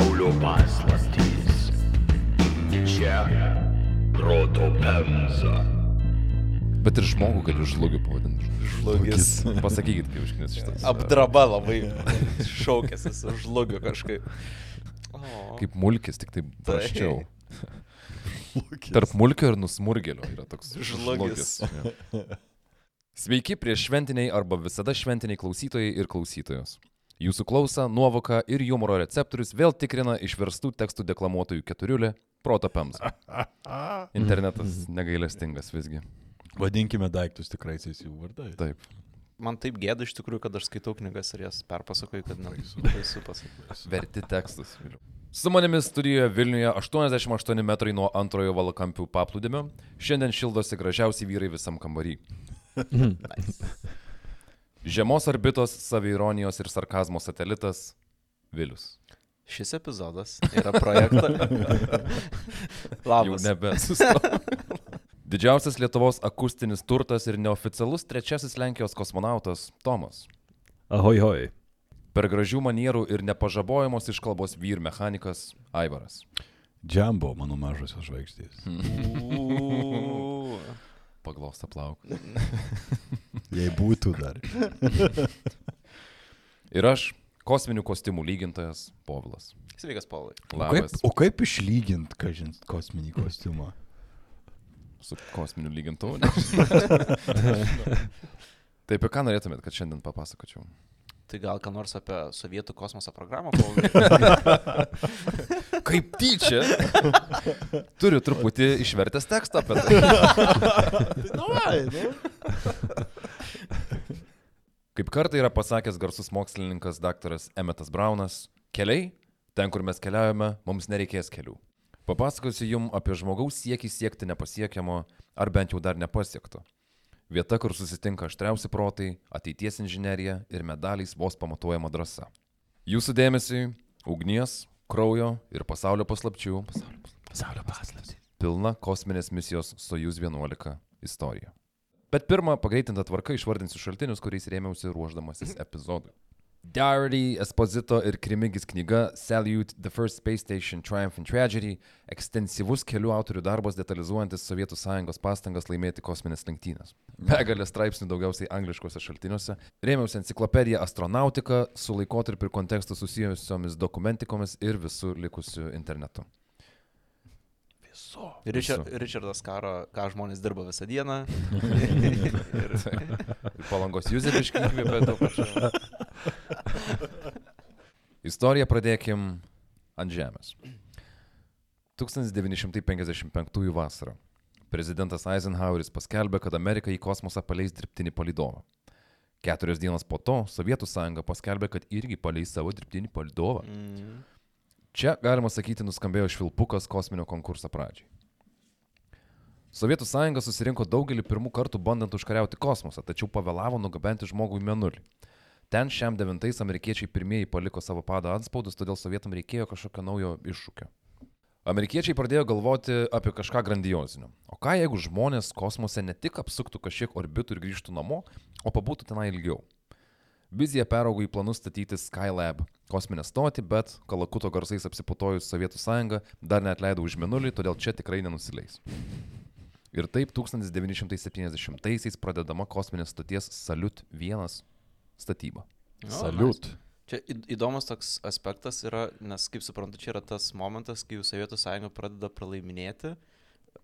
Pasaulio paslaptys. Čia proto pemza. Bet ir žmogų galiu žlugiu pavadinti. Žlugis. Pasakykit, kaip užknis šitas. Apdraba labai šaukėsi su žlugiu kažkaip. O, Kaip mulkis, tik tai Tai. praščiau. Tarp mulkio ir nusmurgelio yra toks Žlugis. žlugis, jo. Sveiki prieš šventiniai arba visada šventiniai klausytojai ir klausytojos. Jūsų klausą, nuovoką ir humoro receptorius vėl tikrina išverstų tekstų deklamuotojų keturiulė Proto Pemza. Internetas negailestingas visgi. Vadinkime daiktus tikraisiais jų vardais. Taip. Man taip gėda iš tikrųjų, kad aš skaitau knygas ir jas perpasakoju, kad nebaisu pasakyti. Verti tekstus. Su manimi studijoje Vilniuje 88 metrai nuo antrojo valakampių paplūdimio. Šiandien šildosi gražiausi vyrai visam kambarį. Žiemos orbitos, saviironijos ir sarkazmo satelitas Vilius. Šis epizodas yra projektas. Jau Labas. nebesustau. Didžiausias Lietuvos akustinis turtas ir neoficialus trečiasis Lenkijos kosmonautas Tomas. Ahoj, hoj. Per gražių manierų ir nepažabojamos iškalbos vyr mechanikas Aivaras. Džambo, mano mažosios žvaigždės. Paglosta plauk. Jei būtų dar. Ir aš, kosminių kostiumų lygintojas Povilas. Sveikas, Paulai. Kaip, Labas. o kaip išlygint, kažin, kosminį kostiumą? Su kosminiu lygintuvu. Taip, apie ką norėtumėt, kad šiandien papasakočiau? Tai gal ką nors apie sovietų kosmoso programą? Kaip tyčia? Turiu truputį išvertęs tekstą apie tai. Kaip kartą yra pasakęs garsus mokslininkas dr. Emmetas Braunas, keliai, ten kur mes keliaujame, mums nereikės kelių. Papasakosiu jums apie žmogaus siekį siekti nepasiekiamo, ar bent jau dar nepasiekto. Vieta, kur susitinka aštriausi protai, ateities inžinierija ir medaliais vos pamatuojama drąsa. Jūsų dėmesiui - ugnies, kraujo ir pasaulio paslapčių. Pasaulio. Pasaulio paslapčių. Pilna kosminės misijos Sojuz 11 istorija. Bet pirmą pagreitinta tvarka išvardinsiu šaltinius, kuriais rėmiausi ruoždamasis epizodui. Diary, Esposito ir Krimigis knyga Salute the First Space Station Triumph and Tragedy - ekstensyvus kelių autorių darbas detalizuojantis Sovietų sąjungos pastangas laimėti kosminės lenktynės. Begalė straipsnių daugiausiai angliškose šaltiniuose. Rėmiausi enciklopediją Astronautika su laikotarpiu ir kontekstu susijusiomis dokumentikomis ir visų likusių internetu. Viso. Richard, Visų. Richardas Karo, ką žmonės dirba visą dieną. ir, Ir palangos juzeris iškvėpė to pačiu. Istoriją pradėkim ant žemės. 1955 vasarą. Prezidentas Eisenhoweris paskelbė, kad Amerika į kosmosą paleis dirbtinį palidovą. Keturios dienos po to Sovietų sąjunga paskelbė, kad irgi paleis savo dirbtinį palidovą. mm, Čia, galima sakyti, nuskambėjo švilpukas kosminio konkurso pradžiai. Sovietų sąjunga susirinko daugelį pirmų kartų bandant užkariauti kosmosą, tačiau pavėlavo nugabenti žmogų į menulį. Ten šiam devintais amerikiečiai pirmieji paliko savo padą anspaudus, todėl sovietam reikėjo kažkokio naujo iššūkio. Amerikiečiai pradėjo galvoti apie kažką grandiozinio. O ką jeigu žmonės kosmose ne tik apsuktų kažkiek orbitų ir grįžtų namo, o pabūtų tenai ilgiau? Vizija peraugo į planus statyti Skylab kosminę stotį, bet kalakuto garsais apsiputojus Sovietų sąjunga dar net leido už minulį, todėl čia tikrai nenusileis. Ir taip 1970-aisiais pradedama kosminės stoties Salut 1 statyba. Jo, Saliut. nice. Čia įdomus toks aspektas yra, nes kaip suprantu, čia yra tas momentas, kai jau Sovietų sąjunga pradeda pralaiminėti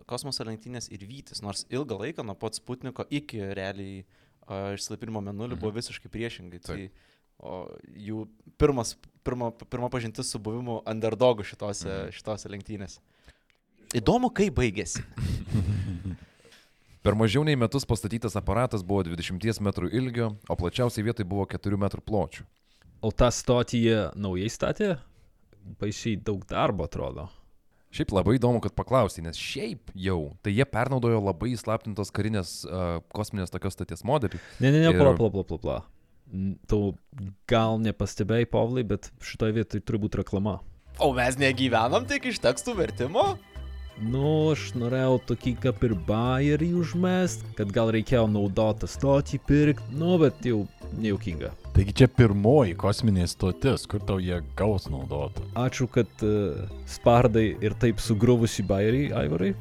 kosmoso lenktynės ir vytis, nors ilgą laiką nuo pat Sputniko iki realiai uh, išsilapinimo menulį buvo visiškai priešingai. Tai, o jų pirmas, pirma, pirma pažintis su buvimu underdogų šitose, šitose lenktynėse. Įdomu, kaip baigėsi. Per mažiau nei metus pastatytas aparatas buvo 20 m ilgio, o plačiausiai vietai buvo 4 m pločių. O tą stotį naujai statė? Paaišiai daug darbo atrodo. Šiaip labai įdomu, kad paklausai, nes šiaip jau, tai jie pernaudojo labai įslaptintos karinės uh, kosminės tokios stoties modelį. Ne, ne, ne, Ir- pla, pla, pla, pla, pla. Tu gal nepastebėjai, Pavlai, bet šitoje vietoje turi būti reklama. O mes negyvenam tik iš tekstų vertimo? Nu, aš norėjau tokį kaip ir bairį užmest, kad gal reikėjo naudotą stotį pirkti, nu, bet jau nejaukinga. Taigi čia pirmoji kosminė stotis, kur tau jie gaus naudoti. Ačiū, kad uh, spardai ir taip sugruvusi bairį, Aivarai.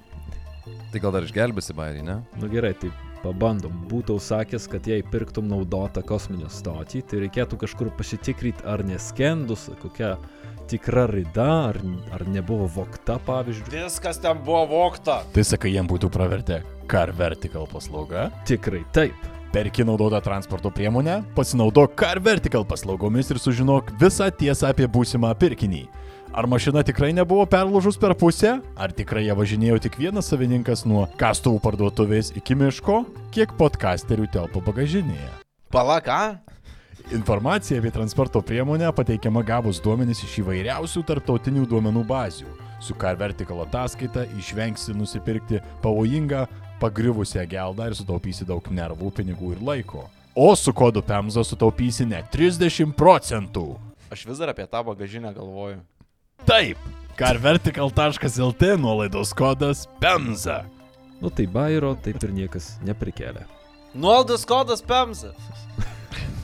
Tai gal dar išgelbėsi bairį, ne? Nu gerai, tai pabandom. Būtų sakęs, kad jei pirktum naudotą kosminę stotį, tai reikėtų kažkur pasitikrinti, ar neskendus, kokia tikra rida, ar, ar nebuvo vokta, pavyzdžiui. Viskas ten buvo vokta. Tai sakai, jiem būtų pravertę Car Vertical paslauga. Tikrai taip. Perki naudotą transporto priemonę, pasinaudok Car Vertical paslaugomis ir sužinok visą tiesą apie būsimą pirkinį. Ar mašina tikrai nebuvo perlūžus per pusę? Ar tikrai ją važinėjo tik vienas savininkas nuo kastuvų parduotuvės iki miško? Kiek podcasterių telpa bagažinėje? Palaka. Informacija apie transporto priemonę pateikiama gavus duomenys iš įvairiausių tarptautinių duomenų bazių. Su Car Vertical ataskaita išvengsi nusipirkti pavojingą pagrivusią geldą ir sutaupysi daug nervų, pinigų ir laiko. O su kodu PEMZO sutaupysi net 30 procentų. Aš vis dar apie tą bagažinę galvoju. Taip, carvertical.lt nuolaidos kodas PEMZA. Nu tai bairo taip ir niekas neprikelia. Nuolaidos kodas PEMSA.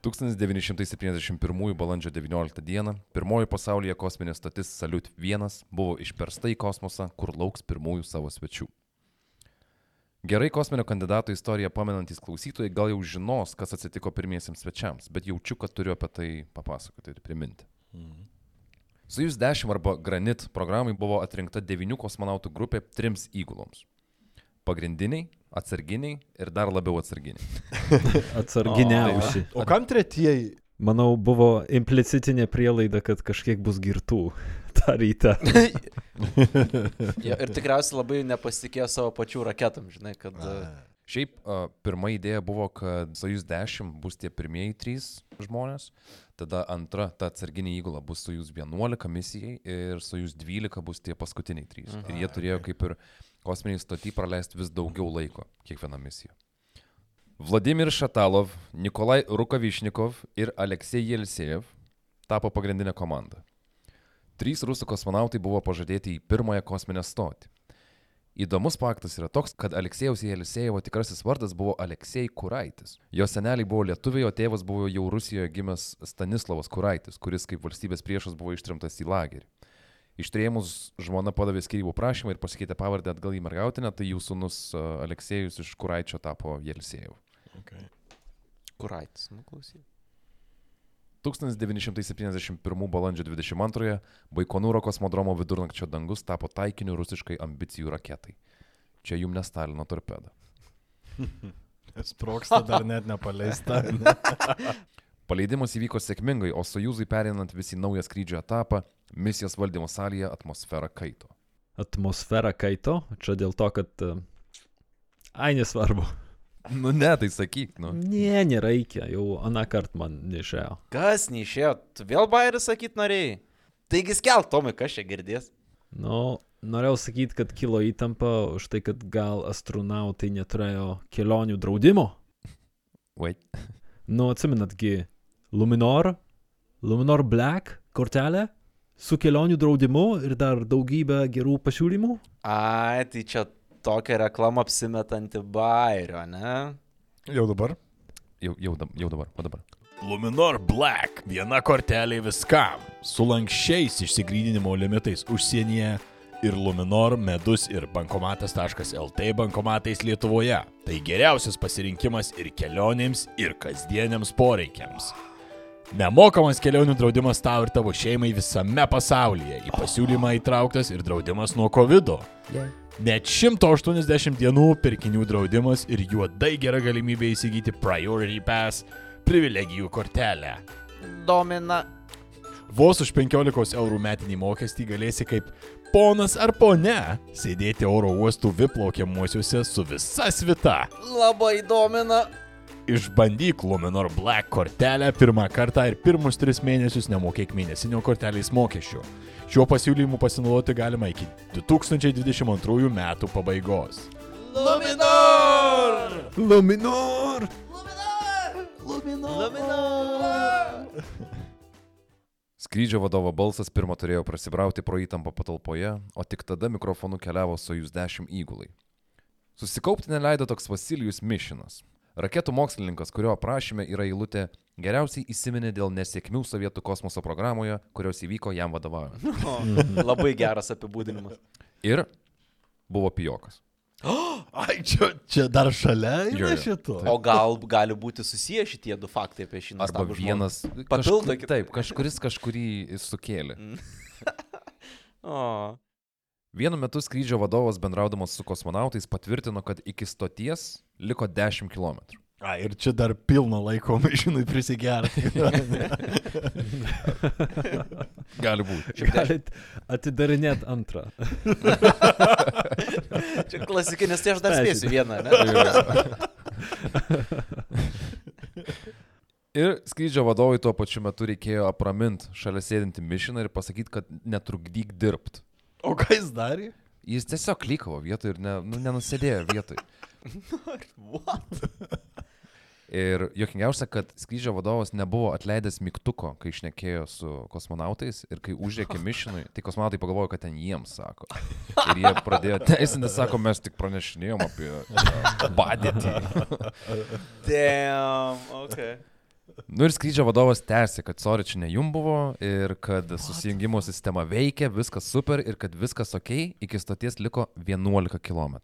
1971 balandžio 19 dieną pirmoji pasaulyje kosminė stotis Salut 1 buvo išpersta į kosmosą, kur lauks pirmųjų savo svečių. Gerai kosminio kandidato istoriją pamenantis klausytojai gal jau žinos, kas atsitiko pirmiesiems svečiams, bet jaučiu, kad turiu apie tai papasakoti ir priminti. Sojus 10 arba Granit programai buvo atrinkta devinių kosmonautų grupė trims įguloms. Pagrindiniai, atsarginiai ir dar labiau atsarginiai. Atsarginiausi. O kam tretieji? Manau, buvo implicitinė prielaida, kad kažkiek bus girtų tą rytą. Ja, ir tikriausiai labai nepasitikėjo savo pačių raketam, žinai, kad... uh, Šiaip a, pirma idėja buvo, kad Sojus 10 bus tie pirmieji trys žmonės, tada antra, ta atsarginė įgula bus Sojus 11 misijai ir Sojus 12 bus tie paskutiniai trys. Ir jie turėjo kaip ir kosminiai stotį praleisti vis daugiau laiko kiekvieną misiją. Vladimir Šatalov, Nikolai Rukavišnikov ir Aleksej Jelsejev tapo pagrindinė komanda. Trys rusų kosmonautai buvo pažadėti į pirmąją kosminę stotį. Įdomus faktas yra toks, kad Aleksėjaus Jelisėjevo tikrasis vardas buvo Aleksej Kuraitis. Jo seneliai buvo lietuviai, o tėvas buvo jau Rusijoje gimęs Stanislavas Kuraitis, kuris kaip valstybės priešas buvo ištrimtas į lagerį. Ištrėmus žmona padavė skirybų prašymą ir pasikeitė pavardę atgal į mergautinę, tai jų sunus a, Aleksėjus iš Kuraičio tapo Jelisėjevu. Okay. Kuraitis, nu klausyk. 1971 balandžio 22 Baikonūro kosmodromo vidurnakčio dangus tapo taikiniu rusiškai ambicijų raketai. Čia jum ne Stalino torpeda. Sproksta dar net nepaleista. Paleidimas įvyko sėkmingai, o Sojuzui perinant vis į naują skrydžio etapą, misijos valdymo salėje atmosfera kaito. Atmosfera kaito, čia dėl to, kad... e, Ai, nesvarbu. Nu ne, tai sakyk, nu. Ne, nereikia, jau aną kartą man neišėjo. Kas neišėjo? Tu vėl bairį sakyt norėjai? Taigi skelk, Tomai, kas čia girdės? Nu, norėjau sakyti, kad kilo įtampa už tai, kad gal astronautai neturėjo kelionių draudimo. Wait. Nu, atsimenatgi, Luminor, Luminor Black kortelė su kelionių draudimu ir dar daugybę gerų pasiūlymų. Ai, tai čia tokia reklama apsimetanti bairio, ne? Jau dabar? Jau, jau, jau dabar, o dabar. Luminor Black. Viena kortelė viskam. Su lankščiais išsigrydinimo limitais užsienyje ir Luminor medus ir bankomatas.lt bankomatais Lietuvoje. Tai geriausias pasirinkimas ir kelionėms, ir kasdieniams poreikiams. Nemokamas kelionių draudimas tau ir tavo šeimai visame pasaulyje. Į pasiūlymą įtrauktas ir draudimas nuo COVID. -o. Net 180 dienų pirkinių draudimas ir juodai gera galimybė įsigyti Priority Pass privilegijų kortelę. Domina. Vos už 15 eurų metinį mokestį galėsi kaip ponas ar ponia sėdėti oro uostų viplaukiamuosiuose su visa svita. Labai domina. Išbandyk Luminor Black kortelę pirmą kartą ir pirmus tris mėnesius nemokėk mėnesinio kortelės mokesčių. Šiuo pasiūlymu pasinaudoti galima iki 2022 metų pabaigos. Luminor! Luminor! Luminor! Skrydžio vadovo balsas pirmą turėjo prasibrauti pro įtampą patalpoje, o tik tada mikrofonu keliavo Sojus 10 įgulai. Susikaupti neleido toks Vasilijus Mišinas. Raketų mokslininkas, kurio aprašyme yra eilutė geriausiai įsiminė dėl nesėkmių sovietų kosmoso programoje, kurios įvyko jam vadovaujant. O, labai geras apibūdinimas. Ir buvo pijokas. Ai, čia, čia dar šalia yra šito. O gal gali būti susiję šitie du faktai apie šį Arba nuostabų žmogų? vienas. Papildo kitą. Taip, kažkuris kažkurį sukėlė. O, Vienu metu skrydžio vadovas bendraudamas su kosmonautais patvirtino, kad iki stoties liko 10 km. A, ir čia dar pilno laiko mašinai prisigerti. Gali būti. Galit atidarinėti antrą. čia klasikinis, tai aš dar spėsiu vieną, ne? Ir skrydžio vadovui tuo pačiu metu reikėjo apramint šalia sėdinti mišiną ir pasakyti, kad netrukdyk dirbt. O ką jis darė? Jis tiesiog klykavo vietoje ir ne, nu, nenusėdėjo vietoje. What? Ir jokingiausia, kad skrydžio vadovas nebuvo atleidęs mygtuko, kai išnekėjo su kosmonautais ir kai užrėkė mišinui, tai kosmonautai pagalvojo, kad ten jiems sako. Ir jie pradėjo teisinti, sako, mes tik pranešinėjom apie e, padėtį. Damn, ok. Nu ir skrydžio vadovas tęsė, kad sorry, čia ne jum buvo ir kad susijungimo sistema veikia, viskas super ir kad viskas ok, iki stoties liko 11 km.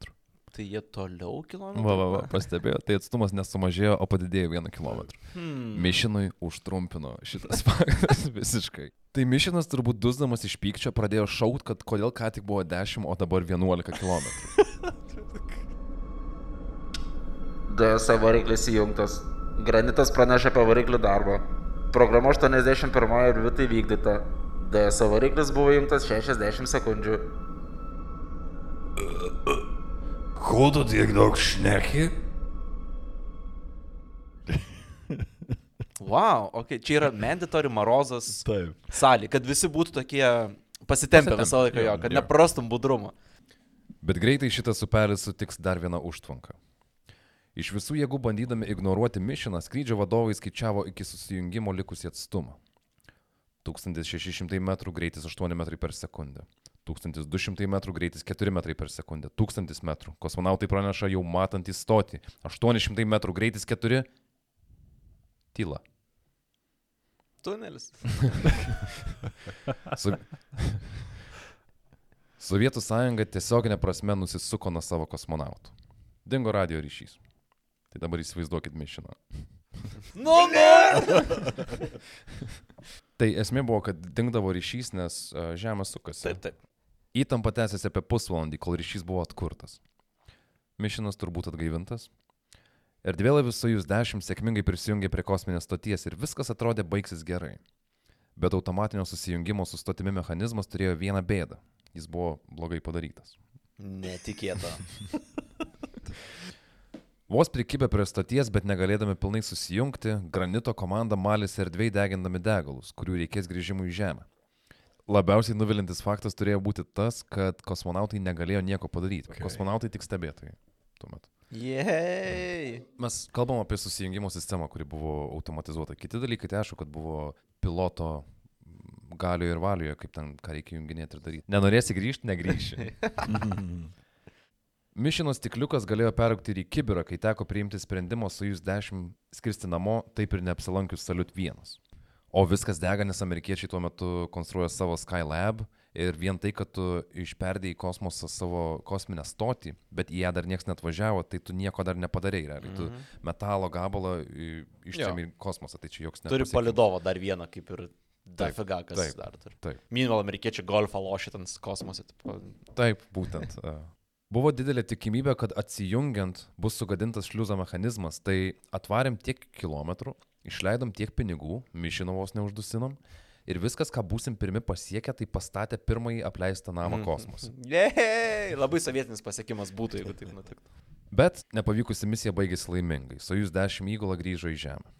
Tai jie toliau kilometrų? Va, va, va, pastebėjo, tai atstumas nesumažėjo, o padidėjo 1 km. Hmm. Mišinui užtrumpino šitas faktas visiškai. Tai Mišinas turbūt dusdamas iš pykčio pradėjo šaut, kad kodėl ką tik buvo 10, o dabar 11 km. DSA variklis įjungtas. Granitas praneša apie variklį darbą. Programa 81 ir vitai vykdyta. DSA variklis buvo įjungtas 60 sekundžių. Ko tu tiek daug šneki? Wow, ok, čia yra mandatory marozas Taip. salė, kad visi būtų tokie pasitempę Pasitempę, visą laiką jo, jo, kad jo. neprastum budrumo. Bet greitai šitas upelis sutiks dar vieną užtvanką. Iš visų jėgų bandydami ignoruoti Mišiną, skrydžio vadovai skaičiavo iki susijungimo likusį atstumą. 1600 m greitis 8 m per sekundę. 1200 m greitis 4 m per sekundę. 1000 m. Kosmonautai praneša jau matant į stotį. 800 m greitis 4. Tyla. Tunelis. Su... Sovietų sąjunga tiesioginė prasme nusisuko nuo savo kosmonautų. Dingo radio ryšys. Tai dabar įsivaizduokit mišiną. Nu, nu. Tai esmė buvo, kad dingdavo ryšys, nes uh, Žemė sukasi. Taip, taip. Įtampa tęsiasi apie pusvalandį, kol ryšys buvo atkurtas. Mišinas turbūt atgaivintas. Erdvėlaivis Sojus 10 sėkmingai prisijungė prie kosminės stoties ir viskas atrodė baigsis gerai. Bet automatinio susijungimo su stotimi mechanizmas turėjo vieną bėdą. Jis buvo blogai padarytas. Netikėta. Vos prikibę prie stoties, bet negalėdami pilnai susijungti, granito komanda malėsi erdvėjai degindami degalus, kurių reikės grįžimui į Žemę. Labiausiai nuvilintis faktas turėjo būti tas, kad kosmonautai negalėjo nieko padaryti. Okay. Kosmonautai tik stebėtojai tuo metu. Jei. Mes kalbam apie susijungimo sistemą, kuri buvo automatizuota. Kiti dalykai, tai aišku, kad buvo piloto galioje ir valioje, kaip ten ką reikia junginėti ir daryti. Nenorėsi grįžti, negrįši. Mišino stikliukas galėjo peraugti ir į kibirą, kai teko priimti sprendimą su jūs 10 skristi namo, taip ir neapsilankius Salut 1. O viskas dega, nes amerikiečiai tuo metu konstruoja savo Skylab ir vien tai, kad tu išperdėjai į kosmosą savo kosminę stotį, bet į ją dar niekas net važiavo, tai tu nieko dar nepadarėjai. Realiai. Tu metalo gabalą i- ištrėmė į kosmosą, tai čia joks Turi nepasiekimas. palidovą dar vieną, kaip ir Taip, dafiga, kas taip, dar turi. taip. Minval amerikiečiai golfą lošia ten kosmose. Taip, būtent. Buvo didelė tikimybė, kad atsijungiant bus sugadintas šliuzo mechanizmas, tai atvarėm tiek kilometrų, išleidom tiek pinigų, mišinovos neuždusinom ir viskas, ką būsim pirmi pasiekę, tai pastatė pirmąjį apleistą namą kosmose. Jei, labai sovietinis pasiekimas būtų, jeigu taip nutiktų. Bet nepavykusi misija baigėsi laimingai. Sojus 10 įgula grįžo į Žemę.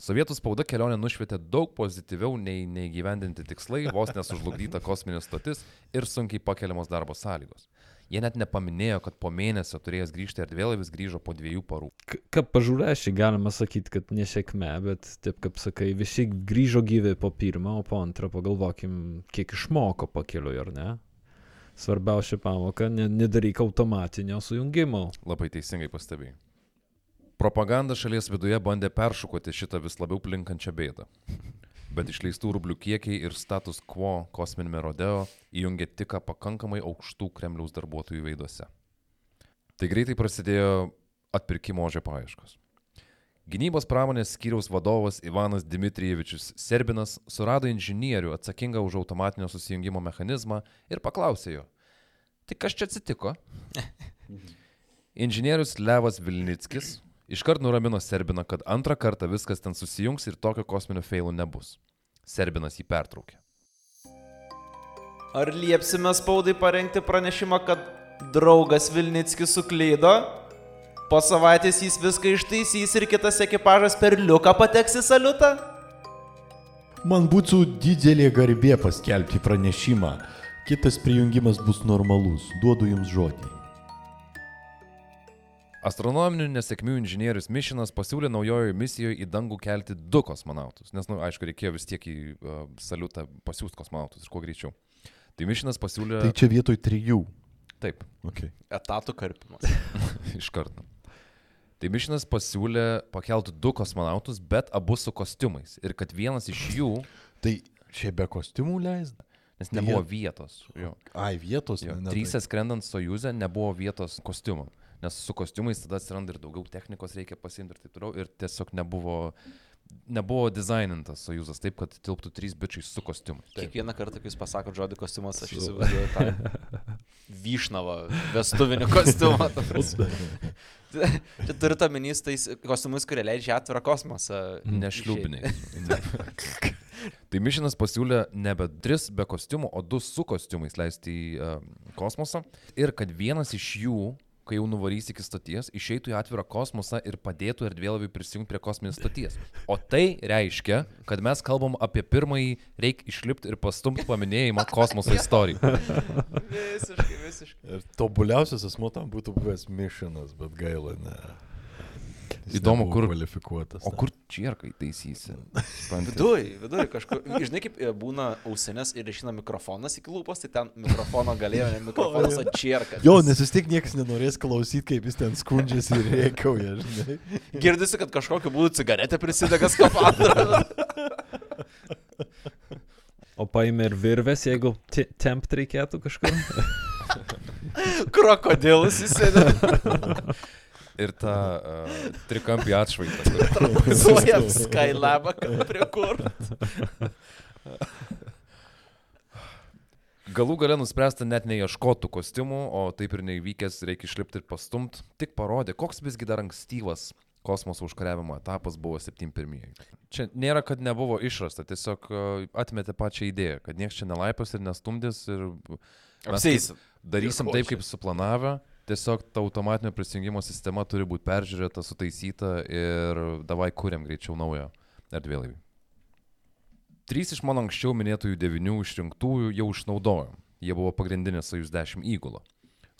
Sovietų spauda kelionę nušvietė daug pozityviau nei neįgyvendinti tikslai, vos nesužlugdyta kosminė stotis ir sunkiai pakeliamos darbo sąlygos. Jie net nepaminėjo, kad po mėnesio turėjęs grįžti erdvėlaivis grįžo po dviejų parų. Kaip pažiūrėši, galima sakyti, kad nesėkmė, bet taip kaip sakai, visi grįžo gyvi po pirmą, o po antrą pagalvokim, kiek išmoko pakeliui, ar ne? Svarbiausia pamoka - ne, nedaryk automatinio sujungimo. Labai teisingai pastebėjai. Propaganda šalies viduje bandė peršukoti šitą vis labiau plinkančią bėdą. Bet išleistų rublių kiekiai ir status quo kosminėme rodeo įjungė tik pakankamai aukštų Kremliaus darbuotojų veiduose. Tai greitai prasidėjo atpirkimo ožio paieškos. Gynybos pramonės skyriaus vadovas Ivanas Dmitrijevičius Serbinas surado inžinierių atsakingą už automatinio susijungimo mechanizmą ir paklausė jo, tai kas čia atsitiko? Inžinierius Levas Vilnickis iškart nuramino Serbiną, kad antrą kartą viskas ten susijungs ir tokio kosminio feilų nebus. Serbinas jį pertraukė. Ar liepsime spaudai parengti pranešimą, kad draugas Vilnickis suklydo? Po savaitės jis viską ištaisys ir kitas ekipažas per liuką pateks į saliutą? Man būtų didelė garbė paskelbti pranešimą. Kitas prijungimas bus normalus. Duodu jums žodį. Astronominių nesėkmių inžinierius Mišinas pasiūlė naujojo misijoje į dangų kelti du kosmonautus, nes, na, nu, aišku, reikėjo vis tiek į uh, saliutą pasiūsti kosmonautus ir kuo greičiau. Tai Mišinas pasiūlė... Tai čia vietoj trijų. Taip, Okay. Etatų karpimas. iš karto. Tai Mišinas pasiūlė pakelti du kosmonautus, bet abu su kostiumais. Ir kad vienas iš jų, Tai čia be kostiumų leisda? nes Tai nebuvo jie- vietos. Jo. Ai, vietos. Jo, ne- ne Trysia skrendant Sojuzė nebuvo vietos kostiumam, nes su kostiumais tada atsiranda ir daugiau technikos reikia pasimti ir taip toliau, ir tiesiog nebuvo, nebuvo dizainintas Sojuzas taip, kad tilptų trys bičiai su kostiumais. Kiekvieną kartą, kai jūs pasakot žodį kostiumas, aš įsivaizduoju tą vyšnavą, vestuvinį kostiumą. Čia turite omenys tais kostiumus, kurie leidžia atvirą kosmosą. Nešliubiniai. tai Mišinas pasiūlė nebe tris be kostiumų, o du su kostiumais leisti į uh, kosmosą. Ir kad vienas iš jų, kai jau nuvarys iki stoties, išeitų į atvirą kosmosą ir padėtų erdvėlaviui prisijungti prie kosminės stoties. O tai reiškia, kad mes kalbam apie pirmąjį reikia išlipti ir pastumti paminėjimą kosmoso istorijai. Visiškai, visiškai. Ir tobuliausias asmo tam būtų buvęs Mišinas, bet gaila, ne. Jis Įdomu, kur- Kvalifikuotas. O kur čierkai taisysi? Viduj, viduj kažkur. Žinai, kaip e, būna ausinės ir išina mikrofonas iki lūpos, tai ten mikrofono galėjo, ne mikrofonas atčierka. Jo, nes vis tiek niekas nenorės klausyti, kaip jis ten skundžiasi ir rėkauja, žinai. Girdisi, kad kažkokiu būdu cigaretė prisidega skafandrą. O paėmė ir virves, jeigu te- tempt reikėtų kažkur. Krokodilus įsėdė. Ir tą uh, trikampį atšvaitą. Suojam Skylabą prie kur. Galų gale nuspręsta net neieškotų kostiumų, o taip ir neįvykęs reikia išlipti ir pastumt, tik parodė, koks visgi dar ankstyvas kosmoso užkariavimo etapas buvo 71. Čia nėra, kad nebuvo išrasta, tiesiog e, atmetė pačią idėją, kad niekas čia nelaipas ir nestumdys ir mes Apseis. kaip darysim taip, kaip suplanavę. Tiesiog ta automatinio prisijungimo sistema turi būti peržiūrėta, sutaisyta ir davai kuriam greičiau naują erdvėlaivį. Trys iš mano anksčiau minėtųjų devinių išrinktųjų jau išnaudojo. Jie buvo pagrindinė Sojus 10 įgula.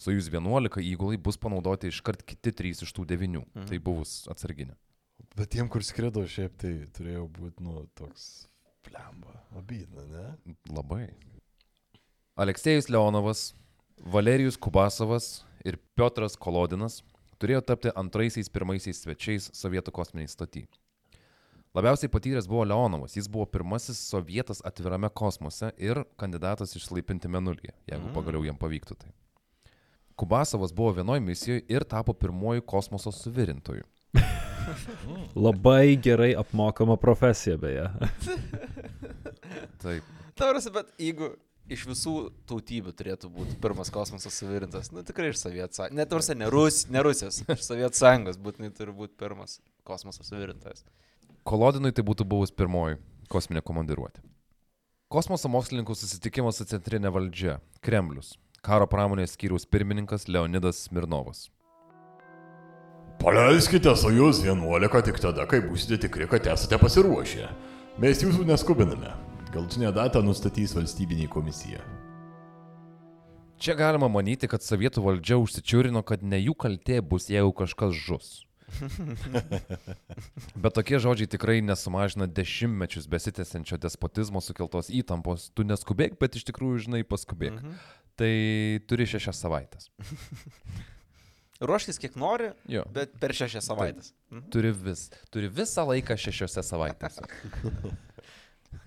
Sojus 11 įgulai bus panaudoti iškart kiti trys iš tų devinių. Mhm. Tai buvus atsarginė. Bet tiem, kur skrido, šiaip tai turėjo būti, nu, toks plemba. Abydna, ne? Labai. Aleksėjus Leonovas, Valerijus Kubasovas ir Piotras Kolodinas turėjo tapti antraisiais pirmaisiais svečiais Sovietų kosminiai stoty. Labiausiai patyręs buvo Leonovas, jis buvo pirmasis sovietas atvirame kosmose ir kandidatas išlaipinti menulyje, jeigu pagaliau jam pavyktų tai. Kubasovas buvo vienoje misijoje ir tapo pirmoju kosmoso suvirintoju. Labai gerai apmokama profesija, beje. Taip. Taurasi, bet jeigu iš visų tautybių turėtų būti pirmas kosmosas suvirintas, nu tikrai iš Sovietų sąjungos. Net Taurasi, ne, Rus, ne Rusijos, iš Sovietų sąjungos būtinai turi būti pirmas kosmosas suvirintas. Kolodinui tai būtų buvus pirmoji kosminė komandiruotė. Kosmoso mokslininkų susitikimas su centrinė valdžia - Kremlius. Karo pramonės skyriaus pirmininkas Leonidas Smirnovas. Paleiskite Sojus 11 tik tada, kai būsite tikri, kad esate pasiruošę. Mes jūsų neskubiname. Galtinę datą nustatys valstybinė komisija. Čia galima manyti, kad sovietų valdžia užsičiūrino, kad ne jų kaltė bus, jeigu kažkas žus. Bet tokie žodžiai tikrai nesumažina dešimtmečius besitęsiančio despotizmo sukeltos įtampos. Tu neskubėk, bet iš tikrųjų, žinai, paskubėk. Mhm. Tai turi šešias savaitės. Ruoškis kiek nori, Jo. bet per šešias savaitės. Mhm. Turi, vis, turi visą laiką šešiose savaitėse.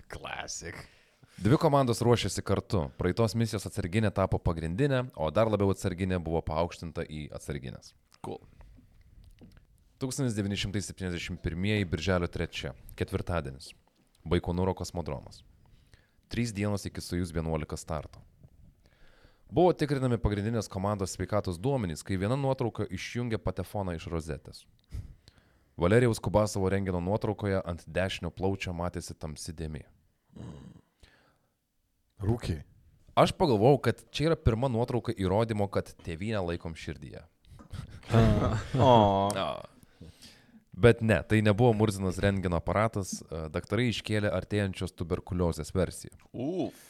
Klasik. Dvi komandos ruošėsi kartu. Praeitos misijos atsarginė tapo pagrindinė, o dar labiau atsarginė buvo paaukštinta į atsarginės. Cool. 1971 birželio 3, ketvirtadienis. Baikonūro kosmodromas. Trys dienos iki Sojus 11 starto. Buvo tikrinami pagrindinės komandos sveikatos duomenys, kai viena nuotrauka išjungė patefoną iš rozetės. Valerijaus Kubasovo rengino nuotraukoje ant dešinio plaučio matėsi tamsi dėmė. Rūkiai. Aš pagalvojau, kad čia yra pirma nuotrauka įrodymo, kad tėvynę laikom širdyje. O, Bet ne, tai nebuvo Murzinas rengino aparatas, daktarai iškėlė artėjančios tuberkuliozės versiją. uf.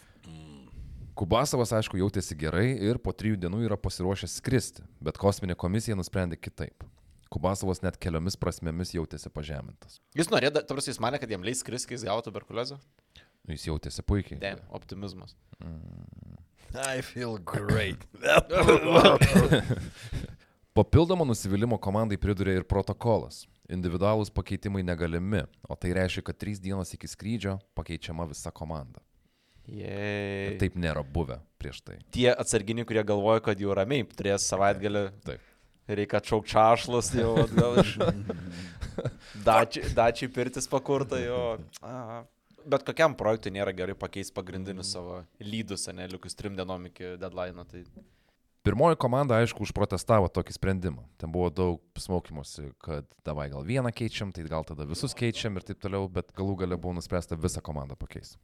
Kubasovas, aišku, jautėsi gerai ir po trijų dienų yra pasiruošęs skristi, bet kosminė komisija nusprendė kitaip. Kubasovas net keliomis prasmėmis jautėsi pažemintas. Jis norėjo, tarsi jis mane, kad jam leis skristi, kai jis gavo tuberkuliozę? Jis jautėsi puikiai. Ne, optimizmas. I feel great. Papildomo nusivylimą komandai pridurė ir protokolas. Individualūs pakeitimai negalimi, o tai reiškia, kad trys dienos iki skrydžio pakeičiama visa komanda. Jei. Taip nėra buvę prieš tai. Tie atsarginiai, kurie galvoja, kad jau ramiai turės savaitgalį, Taip. reikia atšaukti čašlus, jau atgal iš dačiai, dačiai pirtis pakurta jo. Aha. Bet kokiam projektui nėra gerai pakeisti pagrindinius savo lydus, ne, likus trim dienom iki deadline. Tai... Pirmoji komanda, aišku, užprotestavo tokį sprendimą. Ten buvo daug smokymosi, kad davai gal vieną keičiam, tai gal tada visus keičiam ir taip toliau, bet galų gale buvo nuspręsta visą komandą pakeisti.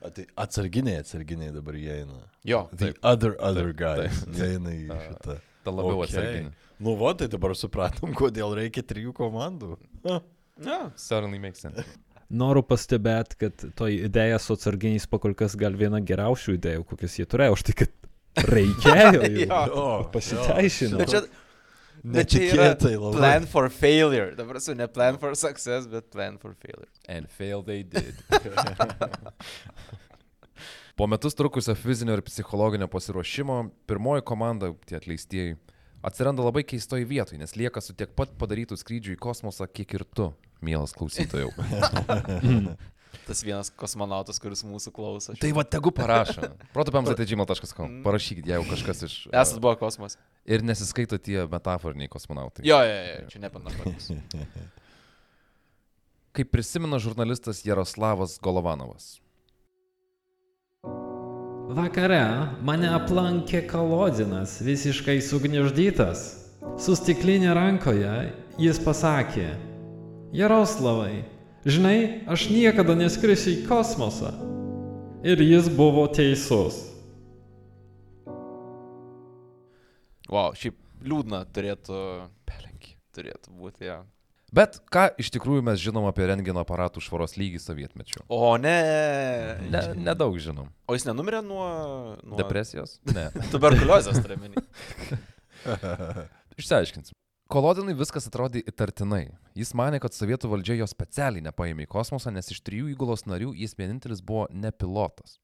A, tai atsarginiai, atsarginiai dabar jie eina. Jo, The Taip. other, other guys. Jie eina į šitą. Ta labiau Okay. atsarginė. Nu, va, tai dabar supratom, kodėl reikia trijų komandų. Ha. Ja. Certainly makes sense. Noriu pastebėti, kad toj idėja su atsarginiais pakol kas gal viena geriausių idėjų, kokias jie turėjo, už tai, kad reikėjo. Jo. O, Pasiteisino. Bet čia, bet čia yra labai. plan for failure. Dabar su ne plan for success, bet plan for failure. And fail they did. po metus trukusio fizinio ir psichologinio pasiruošimo, pirmoji komanda, tie atleistieji, atsiranda labai keistoj vietoj, nes lieka su tiek pat padarytų skrydžių į kosmosą, kiek ir tu, mielas klausytojau. Tas vienas kosmonautas, kuris mūsų klauso. tai va, tegu parašo. protopams.gmail.com. Parašykit, jeigu kažkas iš... Esat buvo kosmos. Ir nesiskaito tie metaforiniai kosmonautai. Jo, jo, jo, čia nepanašus. Kaip prisimena žurnalistas Jaroslavas Golovanovas. Vakare mane aplankė kolodinas, visiškai sugniuždytas. Su stiklinė rankoje jis pasakė, Jaroslavai, žinai, aš niekada neskrisiu į kosmosą. Ir jis buvo teisus. Wow, šiaip liūdna turėtų. Pelenkį. Turėtų būti, jo. Bet ką iš tikrųjų mes žinom apie rengino aparatų švaros lygį sovietmečiu? O ne. Ne, nedaug žinom. O jis nenumirė nuo... nuo... Depresijos? Ne. Tuberkuliozės, turiu menį. Išsiaiškinsim. Kolodinai viskas atrodė įtartinai. Jis mane, kad sovietų valdžia jo specialiai nepaėmė į kosmosą, nes iš trijų įgulos narių jis vienintelis buvo ne pilotas.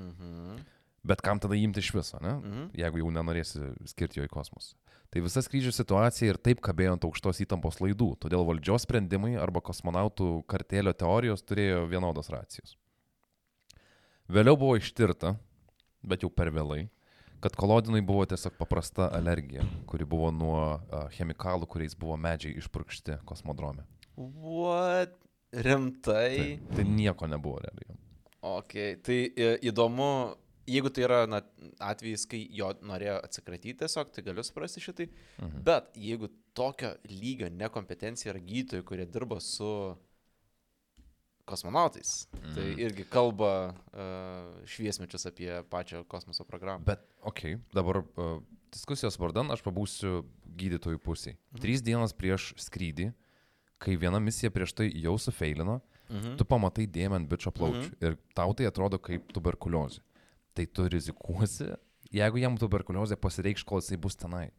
Mhm. Bet kam tada imti iš viso, ne? Mhm. Jeigu jau nenorėsi skirti jo į kosmosą. Tai visa skrydžio situacija ir taip kabėjo ant aukštos įtampos laidų, todėl valdžios sprendimai arba kosmonautų kartelio teorijos turėjo vienodos racijos. Vėliau buvo ištirta, bet jau per vėlai, kad kolodinai buvo tiesiog paprasta alergija, kuri buvo nuo chemikalų, kuriais buvo medžiai išpurkšti kosmodrome. What? Rimtai? Tai, tai nieko nebuvo realiai. Ok, tai e, įdomu, jeigu tai yra na, atvejis, kai jo norėjo atsikratyti tiesiog, tai galiu suprasti šitai. Mhm. Bet jeigu tokio lygio nekompetencija yra gydytojai, kurie dirba su kosmonautais, mhm. tai irgi kalba uh, šviesmečius apie pačią kosmoso programą. Bet, okei, okay, dabar uh, diskusijos vardan aš pabūsiu gydytojų pusiai. Mhm. Trys dienas prieš skrydį, kai viena misija prieš tai jau sufeilino, Mhm. tu pamatai dėmę ant bičio plaučių Mhm. ir tau tai atrodo kaip tuberkuliozė. Tai tu rizikuosi, jeigu jam tuberkuliozė pasireikš, kol jisai bus tenai.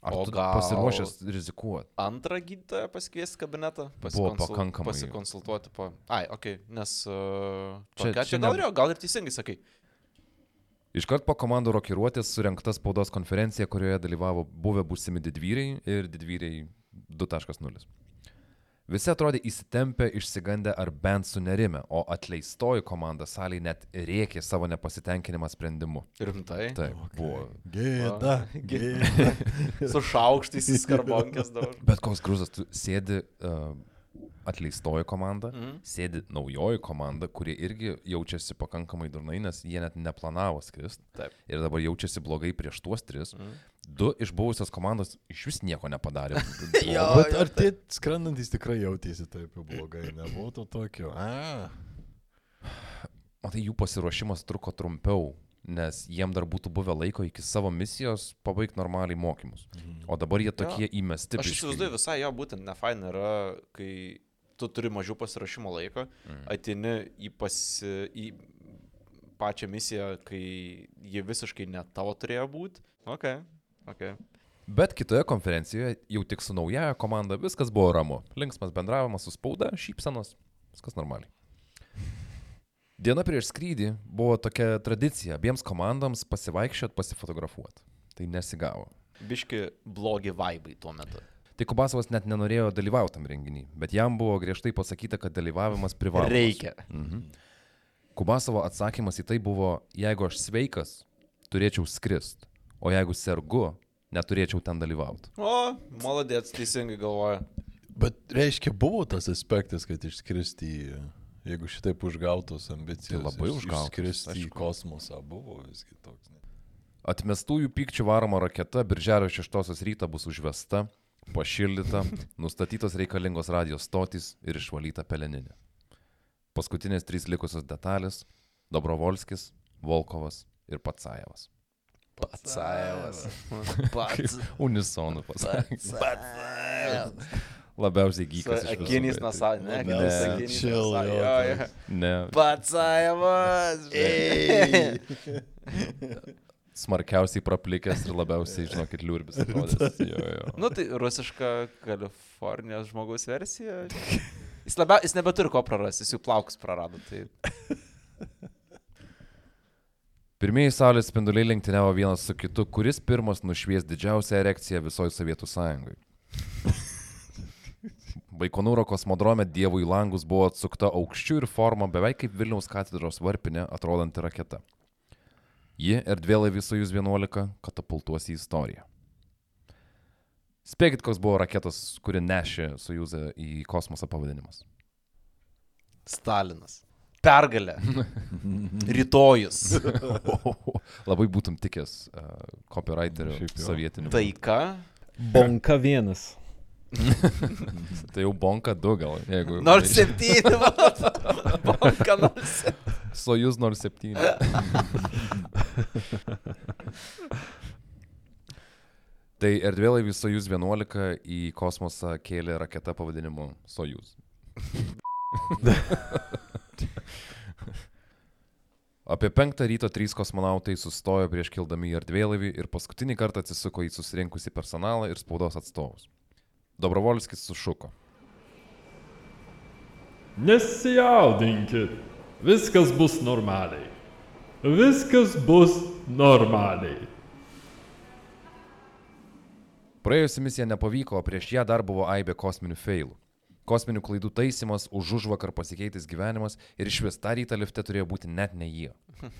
Ar O tu gal- pasiruošęs rizikuoti? Antrą gydytoją pasikviesti kabinetą, Buvo pakankamai. pasikonsultuoti po... Ai, ok, nes... Uh, Čia- čia, čia gal, ne... gal ir teisingai sakai. Iškart po komandų rokiruotės surinkta spaudos konferencija, kurioje dalyvavo buvę būsimi didvyriai ir didvyriai 2.0. Visi atrodė įsitempę, išsigandę ar bent sunerime, o atleistoji komanda salėje net rėkė savo nepasitenkinimą sprendimu. Rimtai. Taip, buvo. Gėda. Gėda. Su šaukštais į skarbonkės dabar. Bet koks grūzas, tu sėdi uh, atleistoji komanda, Mhm. sėdi naujoji komanda, kurie irgi jaučiasi pakankamai durnai, nes jie net neplanavo skristi. Taip. Ir dabar jaučiasi blogai prieš tuos tris. Mhm. Du iš buvusios komandos iš vis nieko nepadarė. Jo, Bet jo, ar tie skrendantis tikrai jautėsi taip jau blogai? Nebuvo to tokio. Matai, jų pasiruošimas truko trumpiau, nes jiem dar būtų buvę laiko iki savo misijos pabaigti normaliai mokymus. O dabar jie tokie įmesti. Aš įsivaizduoju visai jo, būtent ne fain yra, kai tu turi mažiau pasirašymo laiko, Mm. ateini į, pasi, į pačią misiją, kai ji visiškai ne tavo turėjo būti. Ok, ok. Bet kitoje konferencijoje, jau tik su naujaja komanda, viskas buvo ramu. Linksmas bendravimas su spauda, šypsenos, viskas normaliai. Diena prieš skrydį buvo tokia tradicija abiems komandams pasivaikščiot, pasifotografuoti. Tai nesigavo. Biški blogi vaibai tuo metu. Tai Kubasovas net nenorėjo dalyvauti tam renginį, bet jam buvo griežtai pasakyta, kad dalyvavimas privalomas. Reikia. Mhm. Kubasovo atsakymas į tai buvo, jeigu aš sveikas, turėčiau skrist, o jeigu sergu, neturėčiau ten dalyvauti. O, maladėts, teisingai galvoja. Bet reiškia, buvo tas aspektas, kad išskristi į, jeigu šitaip užgautos ambicijos. Tai labai užgautos, Išskristi į aišku. kosmosą buvo visgi toks. ne? Atmestųjų pykčių varoma raketa birželio 6 rytą bus užvesta, pašildyta, nustatytos reikalingos radijos stotys ir išvalyta peleninė. Paskutinės trys likusios detalės - Dobrovolskis, Volkovas ir Patsajevas. Patsajevas. Pats. Unisonų pasakė. Labiausiai gykas. iš visų, Akinys nasa, ne, Ne. Chill, jo, Jo. Ne, Patsajevas. smarkiausiai praplikęs ir labiausiai, žinokit, liurbis. Jo, jo. Nu tai rusiška Kalifornijos žmogaus versija. Jis, labia, jis nebeturi ko prarasti, jis jau plaukus prarado. Tai... Pirmieji saulės spinduliai lenktyniavo vienas su kitu, kuris pirmas nušvies didžiausią erekciją visoje Sovietų sąjungoje. Baikonūro kosmodrome dievų į langus buvo atsukta aukščių ir forma beveik kaip Vilniaus katedros varpinė atrodanti raketa. Ji erdvėlaivį Sojus 11 katapultuos į istoriją. Spėkit, koks buvo raketos, kuri nešė Sojuzą į kosmosą pavadinimas. Stalinas. Pergalė. Rytojus. Labai būtum tikęs uh, copywriterio sovietinių. Taika. Bonka vienas. Tai jau bonka 2 gal, jeigu. 07. Banka 07. Sojus 07. tai erdvėlaivis Sojus 11 į kosmosą kėlė raketą pavadinimu Sojus. Apie penktą ryto trys kosmonautai sustojo prieš kildami į erdvėlaivį ir paskutinį kartą atsisuko į susirinkusi personalą ir spaudos atstovus. Dobrovolskis sušuko. Nesijaudinkit. Viskas bus normaliai. Viskas bus normaliai. Praėjusi misija nepavyko, prieš ją dar buvo aibė kosminių failų. Kosminių klaidų taisymas, už užvakar pasikeitis gyvenimas ir iš vis tą rytą lifte turėjo būti net ne jie.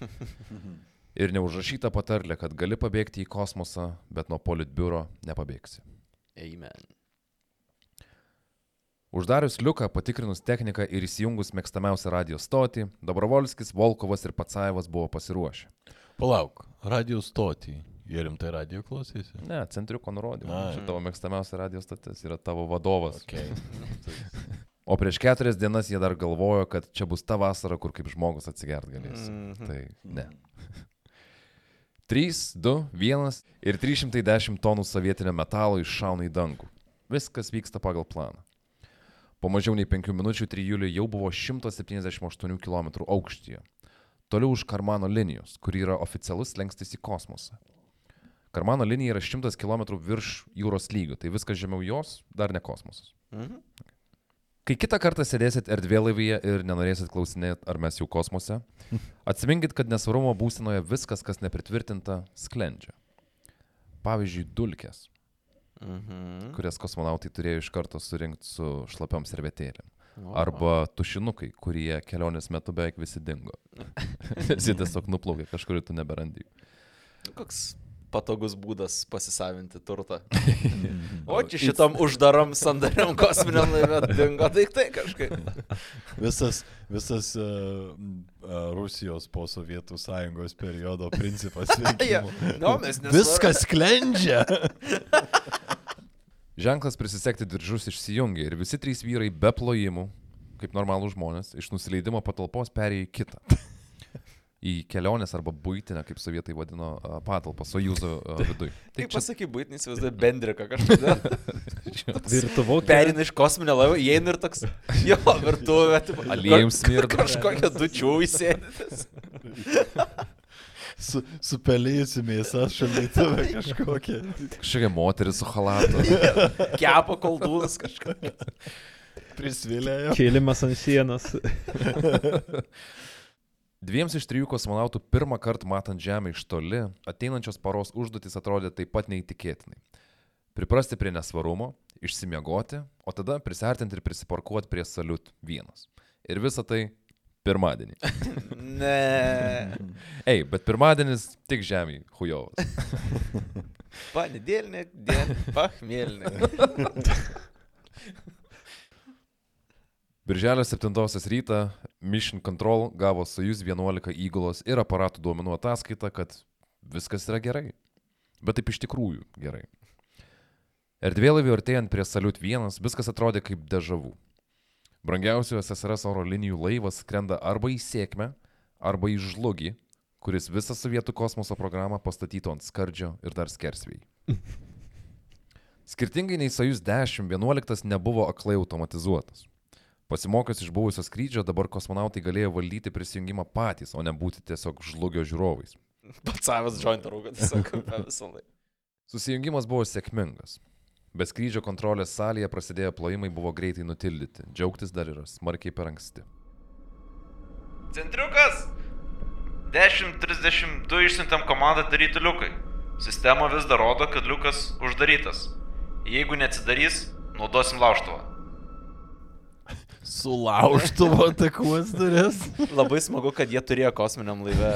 Ir neužrašyta patarlė, kad gali pabėgti į kosmosą, bet nuo politbiuro nepabėgsi. Amen. Uždarius liuką, patikrinus techniką ir įsijungus mėgstamiausią radio stotį, Dobrovolskis, Volkovas ir Patsajevas buvo pasiruošę. Palauk, radio stotį. Jie rimtai radio klausėsi? Ne, centriuko nurodymą. Čia tavo mėgstamiausia radio stotis yra tavo vadovas. Okay. O prieš keturias dienas jie dar galvojo, kad čia bus ta vasara, kur kaip žmogus atsigert galės. Mhm. Tai ne. 3, 2, 1 ir 310 tonų sovietinio metalo iššauna į dangų. Viskas vyksta pagal planą. Po mažiau nei 5 minučių trijulė jau buvo 178 km aukštyje. Toliau už Karmano linijos, kuri yra oficialus lengstis į kosmosą. Karmano linija yra 100 km virš jūros lygio, tai viskas žemiau jos dar ne kosmosas. Mhm. Kai kitą kartą sėdėsit erdvėlaivyje ir nenorėsit klausinėti, ar mes jau kosmose, atsiminkit, kad nesvarumo būsinoje viskas, kas nepritvirtinta, sklendžia. Pavyzdžiui, dulkės, Mhm. kurias kosmonautai turėjo iš karto surinkti su šlapiom servetėlėm. Arba tušinukai, kurie kelionės metu beveik visi dingo. Jie tiesiog nuplaukė kažkur ir tu neberandy. Koks patogus būdas pasisavinti turtą. O čia šitam uždaram sandariam kosminiam laive dingo daiktai kažkaip. Visas, visas uh, Rusijos po Sovietų sąjungos periodo principas. Ja, no, mes nesvar- Viskas sklendžia. Ženklas prisisekti diržus išsijungė ir visi trys vyrai be plojimų, kaip normalų žmonės, iš nusileidimo patalpos perėjo į kitą. Į kelionės arba būtinę, kaip sovietai vadino, patalpą, sojūzo viduje. Kaip pasakai, būtinis vaizduoja bendriką kažkada. Virtuvokė. Perina iš kosminio laivo, įeina ir toks, jo, virtuvė. ka- smirda. Kažkokia dučių įsėdėtis. Su, supelėjusi mėsa šalytuvė kažkokia. Kažkokia moteris su halatu. Kepa koldūnas kažkokia. Prisvilėjo. Kėlimas ant sienos. Dviems iš trijų kosmonautų pirmą kartą matant Žemę iš toli, ateinančios paros užduotis atrodė taip pat neįtikėtinai. Priprasti prie nesvarumo, išsimiegoti, o tada prisartinti ir prisiparkuoti prie Salut vienas. Ir visa tai pirmadienį. Ne. Ei, bet pirmadienis tik Žemė, hujovas. Panedėlnik, dien, pachmėlnik. Birželio 7 rytą Mission Control gavo Soyuz 11 įgulos ir aparatų duomenų ataskaitą, kad viskas yra gerai. Bet taip iš tikrųjų gerai. Erdvėlaivį artėjant prie Salut 1 viskas atrodė kaip dežavų. Brangiausių SSRS oro linijų laivas skrenda arba į sėkmę, arba į žlugį, kuris visą sovietų kosmoso programą pastatytų ant skardžio ir dar skersvėjai. Skirtingai nei Soyuz 10, 11 nebuvo aklai automatizuotas. Pasimokius iš buvusio skrydžio, dabar kosmonautai galėjo valdyti prisijungimą patys, o ne būti tiesiog žlugio žiūrovais. Pats savas jointą rūką, tiesiog visą laiką. Susijungimas buvo sėkmingas. Be skrydžio kontrolės salėje prasidėję plojimai buvo greitai nutildyti. Džiaugtis dar yra smarkiai per anksti. Centriukas! 10.32 išsiuntėm komandą daryti liukai. Sistema vis dar rodo, kad liukas uždarytas. Jeigu neatsidarys, naudosim lauštuvą. Sulaužtuvo takuos duris. Labai smagu, kad jie turėjo kosminiam laive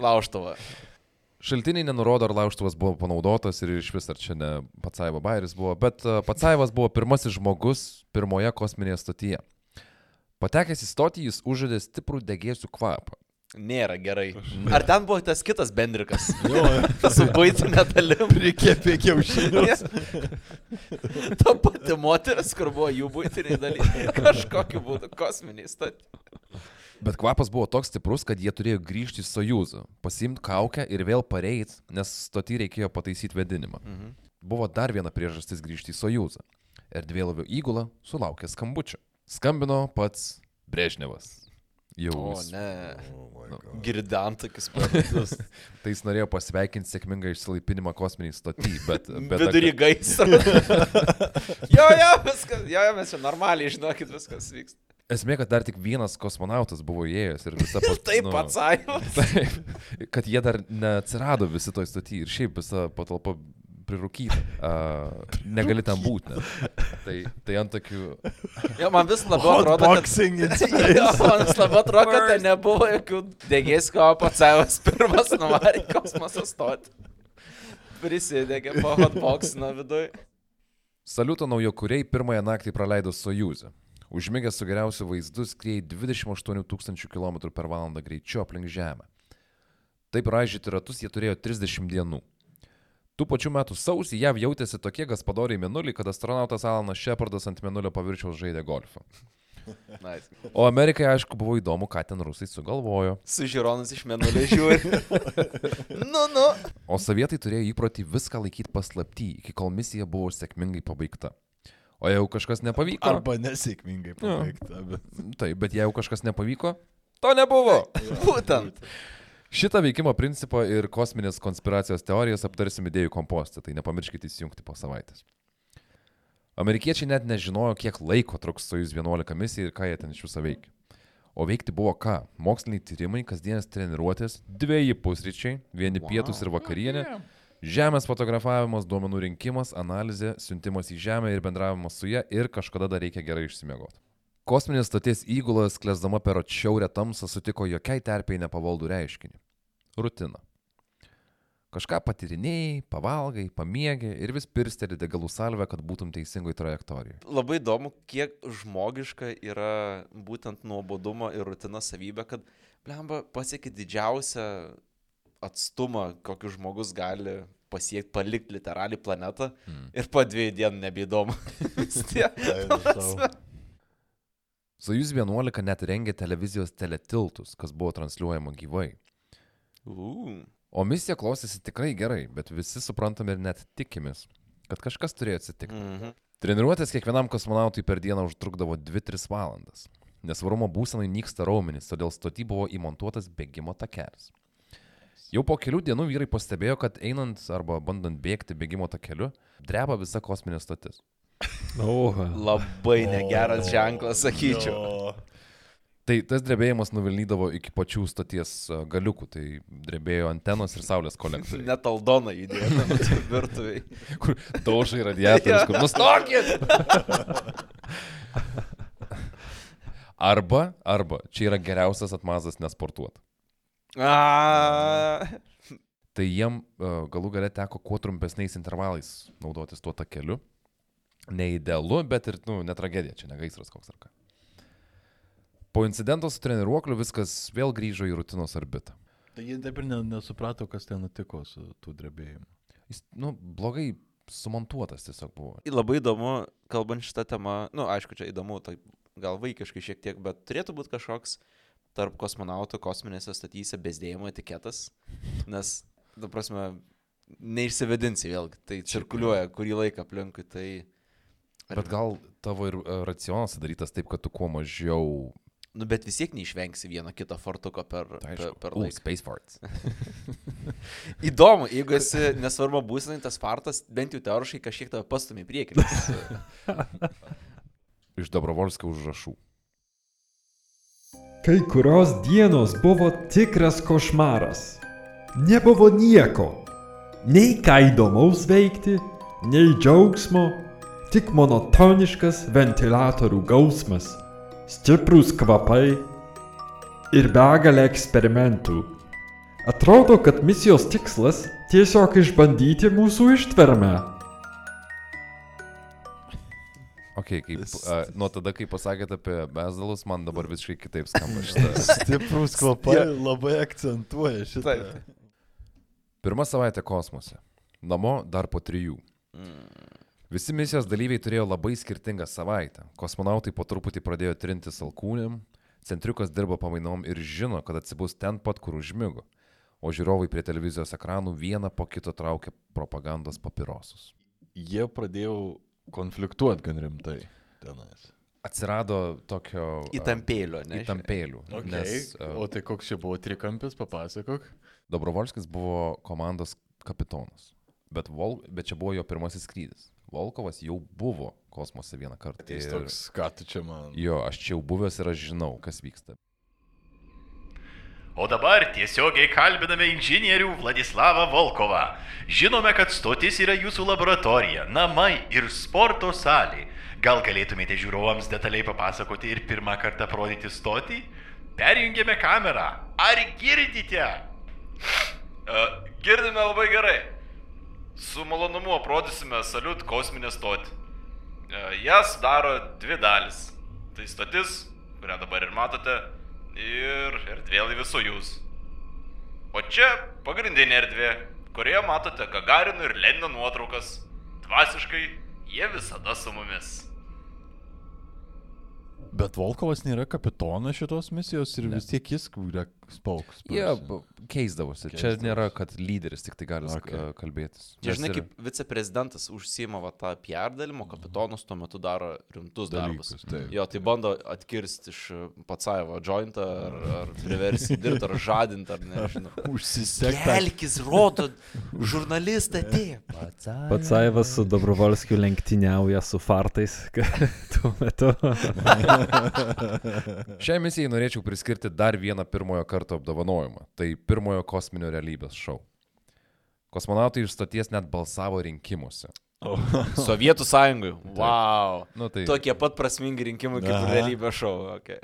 lauštuvą. Šaltiniai nenurodo, ar lauštuvas buvo panaudotas ir iš vis ar čia ne Patsaivo Bairis buvo, bet e, Patsaivas buvo pirmasis žmogus pirmoje kosminėje stotyje. Patekęs į stotį jis užžadė stiprų degėsių kvapą. Nėra gerai. Ar ten buvo tas kitas bendrikas? Jo, Su baitinė dalim. prikėpė kiaušinius. Ta pati moteris, kur buvo jų būtiniai dalykai. Kažkokiu būdu kosminiai stati. Bet kvapas buvo toks stiprus, kad jie turėjo grįžti į Sojuzą, pasimti kaukę ir vėl pareit, nes stotį reikėjo pataisyti vedinimą. Mhm. Buvo dar viena priežastis grįžti į Sojuzą. Erdvėlavio įgula sulaukė skambučio. Skambino pats Brežnevas. Jau. O, jis- ne. Girdantakis pradėtas. Tai jis norėjo pasveikinti sėkmingą išsilaipinimą kosminiai stotį, bet... bet Vidury gaisro. jo, jo, viskas. Jo, mes čia normaliai, žinokit, viskas vyksta. Esmė, kad dar tik vienas kosmonautas buvo įėjęs ir visa pat... Taip, pats sąjungos. Taip, kad jie dar neatsirado visi toj stotį ir šiaip visa patalpa prirūkyta. Uh, negali ten būti. Tai, tai ant tokių... Jo, man vis labiau atrodo, kad... Jo, man vis labiau atrodo, kad ten nebuvo jokių degėskio, savas pirmas nuvarė į kosmosą stoti. Prisidegė po hotboxino viduje. Saliuto naujakuriai pirmąją naktį praleido Sojuzę. Užmigęs su geriausiu vaizdu skrieja 28 tūkstančių km per valandą greičiu aplink Žemę. Taip raižyti ratus jie turėjo 30 dienų. Tų pačių metų sausį JAV jautėsi tokie gaspadoriai menulį, kad astronautas Alanas Shepardas ant menulio paviršiaus žaidė golfą. Nice. O Amerikai aišku buvo įdomu, ką ten rusai sugalvojo. Su žiūronus iš menulio žiūri. nu, nu. O sovietai turėjo įprotį viską laikyti paslapty, iki kol misija buvo sėkmingai pabaigta. O jeigu kažkas nepavyko... Arba nesėkmingai pabaigta. Bet... Taip, bet jeigu kažkas nepavyko, to nebuvo. Būtent. Šitą veikimo principą ir kosminės konspiracijos teorijas aptarsim idėjų kompostą, tai nepamirškite įsijungti po savaitės. Amerikiečiai net nežinojo, kiek laiko truks Sojus 11 misija ir ką jie ten iš viso veikia. O veikti buvo ką? Moksliniai tyrimai, kasdienės treniruotės, dviejai pusryčiai, vieni wow. pietus ir vakarienė, žemės fotografavimas, duomenų rinkimas, analizė, siuntimas į žemę ir bendravimas su ja ir kažkada dar reikia gerai išsimiegoti. Kosminės stoties įgulas, klesdama per atšiaurę tamsą, sutiko jokiai terpiai nepavaldų reiškinį - rutiną. Kažką patirinėjai, pavalgai, pamėgiai ir vis pirsteli degalų salvę, kad būtum teisingoj trajektorijoje. Labai įdomu, kiek žmogiška yra būtent nuobodumo ir rutinos savybė, kad, blemba, pasiekė didžiausią atstumą, kokį žmogus gali pasiekti, palikti literaliai planetą Hmm. ir po dviejų dienų nebeįdomu. Sojus 11 net rengė televizijos teletiltus, kas buvo transliuojama gyvai. O misija klostėsi tikrai gerai, bet visi suprantam ir net tikimės, kad kažkas turėjo atsitikti. mhm. Treniruotės kiekvienam kosmonautui per dieną užtrukdavo 2-3 valandas. Nesvarumo būsenai nyksta raumenys, todėl stoti buvo įmontuotas bėgimo takelis. Jau po kelių dienų vyrai pastebėjo, kad einant arba bandant bėgti bėgimo takeliu, dreba visa kosminė stotis. Oha. Labai negeras ženklas, sakyčiau. Jo. Tai tas drebėjimas nuvilnydavo iki pačių stoties a, galiukų, tai drebėjo antenos ir saulės kolektoriai. Net aldona įdėta virtuviai. kur daužai radiatorius, kur nustokit. Arba, arba, čia yra geriausias atmazas nesportuoti. A, Tai jiem uh, galų gale teko kuo trumpesniais intervalais naudotis tuo takeliu. Neidealu, bet ir, nu, ne tragedija, čia ne gaisras koks ar ką. Po incidento su treniruokliu viskas vėl grįžo į rutinos orbitą. Tai jie taip ir ne, nesuprato, kas ten nutiko su tų drebėjimu. Jis, nu, blogai sumontuotas tiesiog buvo. labai įdomu, kalbant šitą temą, nu, aišku, čia įdomu, tai gal vaikiškai šiek tiek, bet turėtų būti kažkoks tarp kosmonautų kosminėse statyse bezdėjimo etiketas, nes, tu prasme, neišsivedinsi vėlgi, tai cirkuliuoja kurį laiką aplinkui, tai... Bet gal tavo ir e, racionas darytas taip, kad tu kuo mažiau... Nu, bet vis tiek neišvengsi vieno kito fartuko per, Tai per, per laiką. space farts. Įdomu, jeigu esi nesvarbu būsinai, tas fartas bent jau teoriškai kažkiek tave pastumė į priekį. Iš Dobrovolskio užrašų. Kai kurios dienos buvo tikras košmaras. Nebuvo nieko. Nei ką įdomaus veikti, nei džiaugsmo, tik monotoniškas ventilatorių gausmas, stiprus kvapai ir begalė eksperimentų. Atrodo, kad misijos tikslas tiesiog išbandyti mūsų ištvermę. Ok, kaip, a, nuo tada, kai pasakėte apie bezdalus, man dabar visiškai kitaip skamba šitą. Stiprus kvapai labai akcentuoja šitą. Taip. Pirma savaitė kosmose. Namo dar po trijų. Visi misijos dalyviai turėjo labai skirtingą savaitę. Kosmonautai po truputį pradėjo trinti salkūnėm, centriukas dirbo pamainom ir žino, kad atsibus ten pat, kur užmygo. O žiūrovai prie televizijos ekranų vieną po kito traukia propagandos papirosus. Jie pradėjo konfliktuoti gan rimtai tenais. Atsirado tokio... Įtampėlio, ne? Įtampėlių. Okay. Nes a, O tai koks čia buvo trikampis, papasakok. Dobrovolskis buvo komandos kapitonas. Bet, Vol... Bet čia buvo jo pirmasis skrydis. Volkovas jau buvo kosmose vieną kartą. Tai jis Ir- toks, ką tu čia man. Jo, aš čia jau buvęs ir aš žinau, kas vyksta. O dabar tiesiogiai kalbiname inžinierių Vladislavą Volkovą. Žinome, kad stotis yra jūsų laboratorija, namai ir sporto salė. Gal galėtumėte žiūrovams detaliai papasakoti ir pirmą kartą parodyti stotį? Perjungėme kamerą. Ar girdite? E, Girdime labai gerai. Su malonumu aprodysime Saliut kosminę stotį. E, Jas daro dvi dalis. Tai stotis, kurią dabar ir matote, ir erdvė laivė Sojus. O čia pagrindinė erdvė, kurioje matote Gagarino ir Lenino nuotraukas. Dvasiškai jie visada su mumis. Bet Volkovas nėra kapitonas šitos misijos ir vis tiek jis yra Spauks. Jie b- keisdavosi. Čia nėra, kad lyderis tik tai gali Okay. okay. kalbėtis. Čia žinai, kaip viceprezidentas užsima va tą PR dalimo, kapitonus tuo metu daro rimtus darbus. Dalykus, taip. Jo, tai bando atkirsti iš Patsaivo jointą, ar, ar priversti dirbti, ar žadinti, ar nežinau. Užsisekta. Kelkis, rodo, žurnalistą atėjo. Pats Aivas su Dobrovolskiu lenktyniauja su fartais tuo metu. Šiai misijai norėčiau priskirti dar vieną pirmojo karto apdovanojimą. Tai pirmojo kosminio realybės šou. Kosmonautai iš stoties net balsavo rinkimuose. Sovietų sąjungai. Wow. Nu, tai, Tokie pat prasmingi rinkimai kaip Aha. realybės šou. Okay.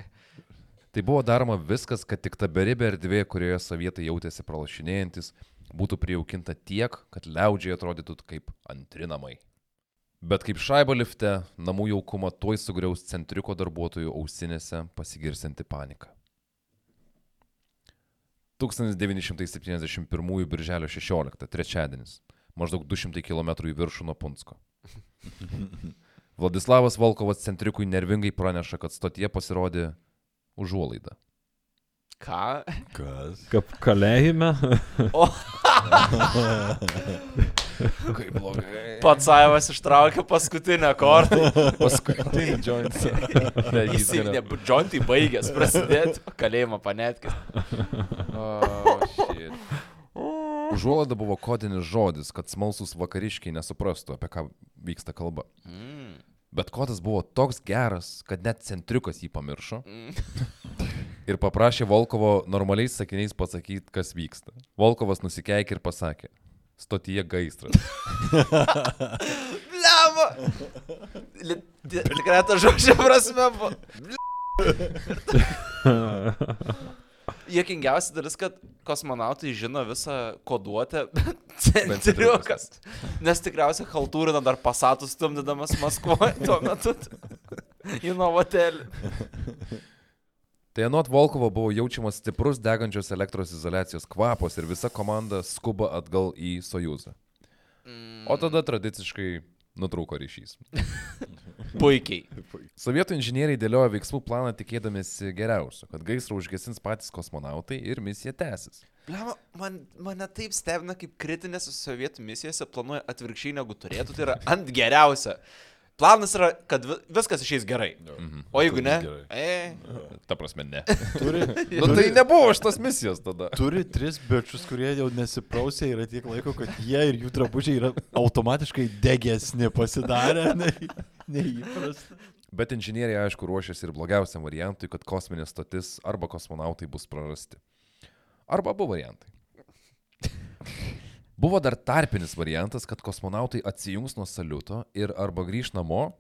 tai buvo daroma viskas, kad tik ta beribė erdvė, kurioje sovietai jautėsi pralašinėjantis, būtų prijaukinta tiek, kad liaudžiai atrodytų kaip antrinamai. Bet kaip šaibo lifte, namų jaukumą tuoj sugriaus centriko darbuotojų ausinėse pasigirsinti panika. 1971 birželio 16, trečiadienis, maždaug 200 km į viršų nuo Punsko. Vladislavas Volkovas centrikui nervingai praneša, kad stotie pasirodė užuolaida. Ką? Kas? Kaip kalėjime. Kaip blogai. Patsaivas ištraukė paskutinę kortą. Paskutinį jointą. Jis ne, džointai baigęs prasidėti, kalėjimą panetkis. Oh, shit. Užuolaida buvo kodinis žodis, kad smalsus vakariškiai nesuprastų, apie ką vyksta kalba. Mm. Bet kodas buvo toks geras, kad net centriukas jį pamiršo Mm. ir paprašė Volkovo normaliais sakiniais pasakyti, kas vyksta. Volkovas nusikeikė ir pasakė, stotyje gaisras. Ti- Tikrai ta žodžio prasme buvo. Jokingiausia dalis, kad kosmonautai žino visą koduotę, bet centriukas. Nes tikriausiai haltūrina dar pasatus stumdydamas Maskvoje tuo metu. Į Novotelį. Tai anot Volkovo buvo jaučiamas stiprus degančios elektros izolacijos kvapas ir visa komanda skuba atgal į Sojuzą. O tada tradiciškai nutrūko ryšys. Puikiai. Sovietų inžinieriai dėliojo veiksmų planą tikėdamėsi geriausio, kad gaisrą užgesins patys kosmonautai ir misija tęsis. Bliama, man, mane taip stebina, kaip kritinėse sovietų misijose planuoja atvirkščiai negu turėtų. Tai yra ant geriausia. Planas yra, kad vi- viskas išeis gerai. O jeigu ne? Gerai. E, Ta prasme, ne. Turi, nu tai nebuvo šitos misijos tada. turi tris bičius, kurie jau nesiprausė yra tiek laiko, kad jie ir jų drabužiai yra automatiškai degesni pasidarę nei, nei įprasta. Bet inžinieriai aišku ruošiasi ir blogiausiam variantui, kad kosminė stotis arba kosmonautai bus prarasti. Arba abu variantai. Buvo dar tarpinis variantas, kad kosmonautai atsijungs nuo saliuto ir arba grįž namo,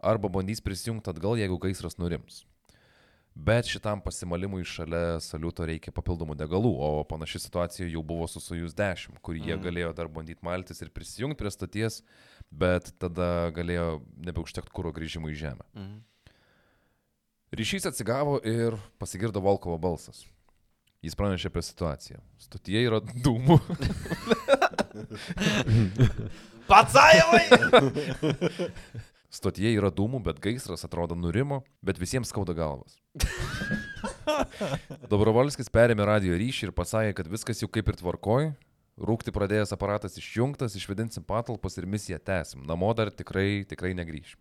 arba bandys prisijungti atgal, jeigu gaisras nurims. Bet šitam pasimalimui šalia saliuto reikia papildomų degalų, o panaši situacija jau buvo su Sojus 10, kur jie galėjo dar bandyti maltis ir prisijungti prie stoties, bet tada galėjo nebeužtekti kūro grįžimui į Žemę. Mhm. Ryšys atsigavo ir pasigirdo Volkovo balsas. Jis pranešė apie situaciją. Stotyje yra dūmų. Patsajavai! Stotyje yra dūmų, bet gaisras atrodo nurimo, bet visiems skauda galvas. Dobrovolskis perėmė radio ryšį ir pasakė, kad viskas jau kaip ir tvarkoj. Rūkti pradėjęs aparatas išjungtas, išvedinsim patalpas ir misiją tęsim. Namo dar tikrai, tikrai negryš.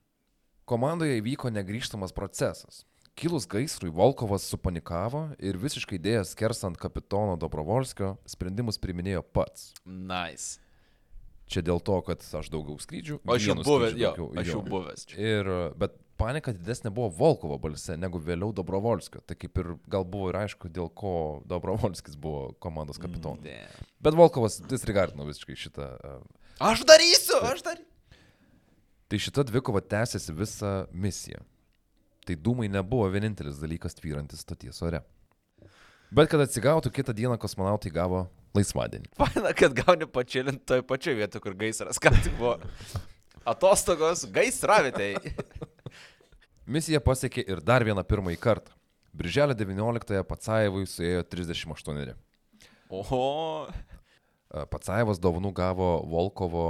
Komandoje įvyko negryžtamas procesas. Kilus gaisrui, Volkovas supanikavo ir visiškai dėjęs kersant kapitono Dobrovolskio, sprendimus priminėjo pats. Nice. Čia dėl to, kad aš daugiau skrydžių. O aš jau buvęs, jo, daugiau, aš jau buvęs čia. Ir, bet panika didesnė buvo Volkovo balse negu vėliau Dobrovolskio. Tai kaip ir gal buvo ir aišku, dėl ko Dobrovolskis buvo komandos kapitonas. Damn. Bet Volkovas disregardino visiškai šitą. e, Aš darysiu, aš darysiu. Tai šita dvikova tęsiasi visą misiją. Tai dūmai nebuvo vienintelis dalykas tvyrantis stoties ore. Bet kad atsigautų, kitą dieną kosmonautai gavo laisvadienį. Paina, kad gauni pačilinti toje pačioje vietoje, kur gaisras ką tik buvo. Atostogos gaisravitėjai. Misija pasiekė ir dar vieną pirmąjį kartą. Birželio 19-ąją Patsajevui suėjo 38. Oho. Patsajevas dovanų gavo Volkovo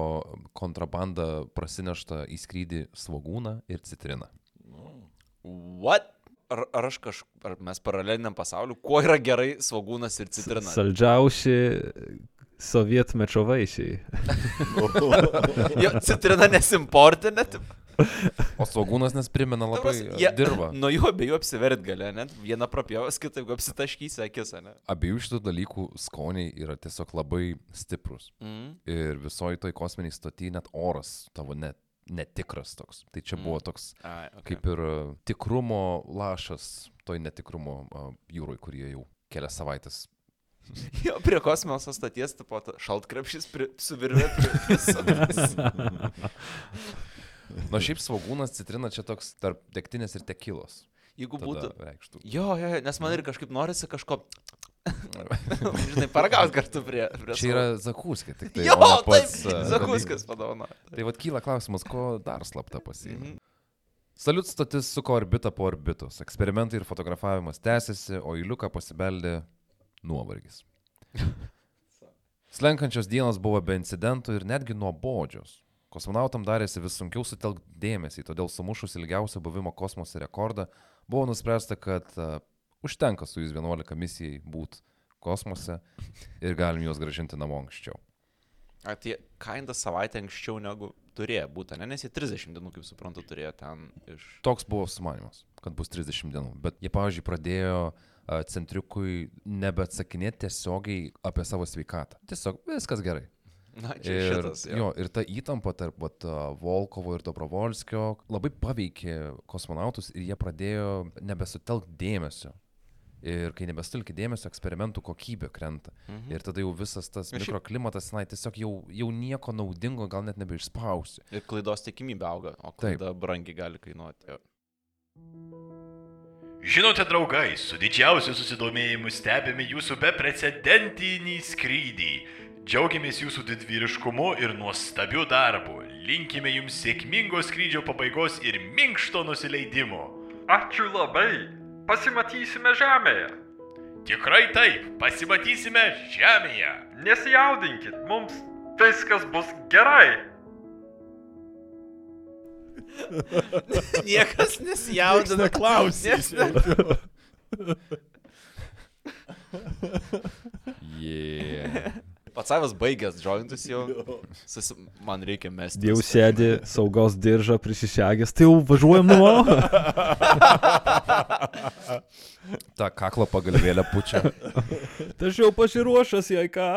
kontrabandą prasineštą į skrydį svagūną ir citriną. What? ar, ar aš kažkaip, ar mes paraleliniam pasauliu, kuo yra gerai svagūnas ir citrina? Saldžiausi sovietmečio vaisiai. Jo, citrina nesimportinė. O svagūnas nes primena labai jie... jie- dirba. Nuo jų abiejų apsivert gali, net vieną prapjovas, kitą apsitaškysi akis, ne? Abiejų šitų dalykų skoniai yra tiesiog labai stiprus. Mm. Ir visoji toj kosminiai stoty net oras tavo net netikras toks. Tai čia Mm. buvo toks Ai, okay. kaip ir uh, tikrumo lašas toj netikrumo uh, jūroj, kurie jau kelias savaitės. Jo, prie kosmoso stoties, tipo, šaltkrepšys pri, su virve. Prie, prie Na šiaip svagūnas citrina čia toks tarp degtinės ir tekilos. Jeigu būtų. reikštų. Jo, jo, jo, nes man ir kažkaip norisi kažko, žinai, paragaus kartu prie... prie Čia yra zakuskė, tik tai. Jo, taip, pats, uh, zakuskas dalykas. padovano. Tai vad kyla klausimas, ko dar slapta pasiėmė. Mhm. Saliut stotis suko orbitą po orbitos. Eksperimentai ir fotografavimas tęsiasi, o į liuką pasibeldė nuovargis. Slenkančios dienos buvo be incidentų ir netgi nuobodžios. Kosmonautam darėsi vis sunkiau sutelkti dėmesį, todėl sumušus ilgiausią buvimo kosmose rekordą buvo nuspręsta, kad uh, užtenka su jais 11 misijai būti kosmose ir galim juos gražinti namo anksčiau. A, tai kainda savaitę anksčiau negu turėjo būti, ne? Nes jie 30 dienų, kaip suprantu, turėjo ten iš... Toks buvo sumanimas, kad bus 30 dienų. Bet jie, pavyzdžiui, pradėjo centriukui nebeatsakinėti tiesiogiai apie savo sveikatą. Tiesiog viskas gerai. Na, čia Ir, šitas. jo, ir ta įtampa tarp vat, Volkovo ir Dobrovolskio labai paveikė kosmonautus ir jie pradėjo nebesutelkti dėmesio. Ir kai nebesutelki dėmesio, eksperimentų kokybė krenta. Mhm. Ir tada jau visas tas šiaip- mikroklimatas, na, tiesiog jau, jau nieko naudingo gal net nebeišspausi. Ir klaidos tikimybė auga, o Taip. klaida brangiai gali kainuoti. Žinote, draugai, su didžiausiu susidomėjimu stebime jūsų beprecedentinį skrydį. Džiaugiamės jūsų didvyriškumu ir nuostabiu darbu. Linkime jums sėkmingos skrydžio pabaigos ir minkšto nusileidimo. Ačiū labai. Pasimatysime žemėje. Tikrai taip, pasimatysime Žemėje. Nesijaudinkit, mums viskas bus gerai. Niekas nesijaudina. Neklausys. Yeah. Pats baigęs jointus jau. Susi... Man reikia mesti. Jau sėdi saugos diržą prisišegęs, tai jau važiuojam namo. Ta kaklo pagalvėlė pučia. Tai aš jau pasiruošęs, jei ką.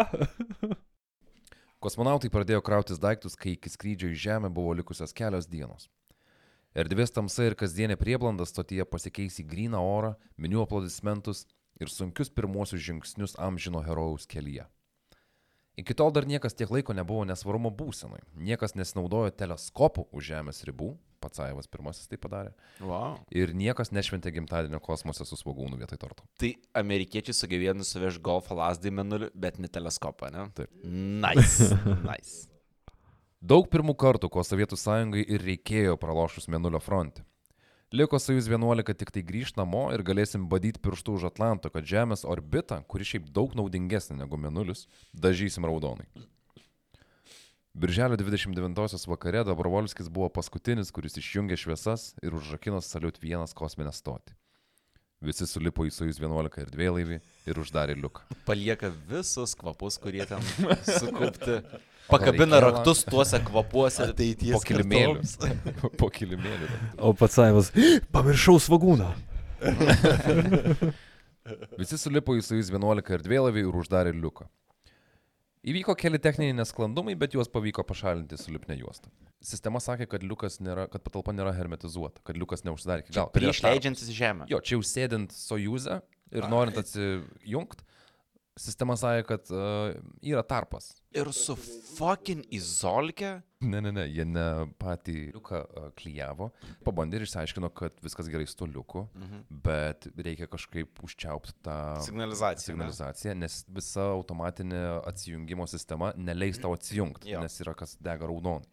Kosmonautai pradėjo krautis daiktus, kai iki skrydžio į Žemę buvo likusios kelios dienos. Erdvės tamsa ir kasdienė prieblanda stotyje pasikeis į gryną orą, minių aplodismentus ir sunkius pirmuosius žingsnius amžino herojaus kelyje. Iki tol dar niekas tiek laiko nebuvo nesvarumo būsenai. Niekas nesinaudojo teleskopu už Žemės ribų, pats Aivas pirmasis tai padarė. Wow. Ir niekas nešventė gimtadienio kosmose su svagūnu vietoj torto. Tai amerikiečiai sugebėjo nusiveš golfą lasdai menulį, bet ne teleskopą, ne? Taip. Nice. nice. Daug pirmų kartų, ko Sovietų sąjungai ir reikėjo pralošus Menulio fronte. Liko Sojus 11 tik tai grįžti namo ir galėsim badyti pirštų už Atlanto, kad Žemės orbitą, kuri šiaip daug naudingesnė negu Menulis, dažysim raudonai. Birželio 29 vakare Dobrovolskis buvo paskutinis, kuris išjungė šviesas ir užrakino Saliut vienas kosminę stotį. Visi sulipo į Sojus 11 ir dvielaivį ir uždarė liuką. Palieka visus kvapus, kurie ten sukaupti. Pakabina raktus tuose kvapuose. Ateities Po kilimėliu. po kilimėliu. O pats Aivas, pamiršau svagūną. Visi sulipo į Sojus 11 ir dvielaivį ir uždarė liuką. Įvyko keli techniniai nesklandumai, bet juos pavyko pašalinti su lipne juosta. Sistema sakė, kad, liukas nėra, kad patalpa nėra hermetizuota, kad liukas neužsidarė iki galo. Prieš leidžiantis į žemę. Jo, čia jau sėdint Sojuzę ir norint atsijungti, sistema sakė, kad uh, yra tarpas. Ir su fucking izolke. Ne, ne, ne, jie ne patį liuką uh, klyjavo, pabandė ir išsiaiškino, kad viskas gerai su to liuku, Mhm. bet reikia kažkaip užčiaupti tą Signalizacija. ne? signalizacija, nes visa automatinė atsijungimo sistema neleis tau atsijungti, Jo. nes yra kas dega raudonai.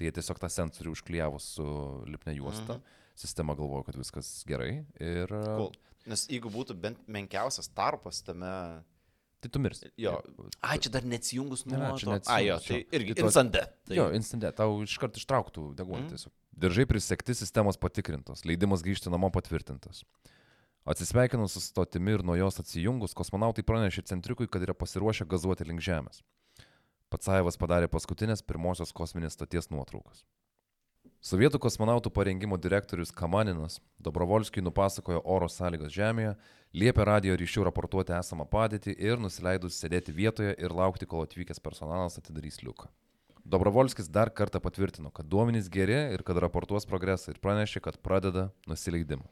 Tai jie tiesiog tą sensorių užklyjavo su lipne juosta, Mhm. sistema galvojo, kad viskas gerai ir... Cool. Nes jeigu būtų bent menkiausias tarpas tame... Tai tu mirsi. Jo. Ai, čia dar neatsijungus Ne, ne, nuo čia to. Ai, jo, tai irgi Tai instantė. Tai... Jo, instantė, tau iškart ištrauktų deguonį Mhm. tiesiog. Diržai prisekti, sistemos patikrintos, leidimas grįžti namo patvirtintas. Atsisveikinus su stotimi ir nuo jos atsijungus, kosmonautai pranešė centriukui, kad yra pasiruošę gazuoti link Žemės. Patsajevas padarė paskutinės pirmosios kosminės stoties nuotraukas. Sovietų kosmonautų parengimo direktorius Kamaninas Dobrovolskiui nupasakojo oro sąlygas Žemėje, liepė radio ryšių raportuoti esamą padėtį ir nusileidus sėdėti vietoje ir laukti, kol atvykęs personalas atidarys liuką. Dobrovolskis dar kartą patvirtino, kad duomenys geri ir kad raportuos progresą ir pranešė, kad pradeda nusileidimą.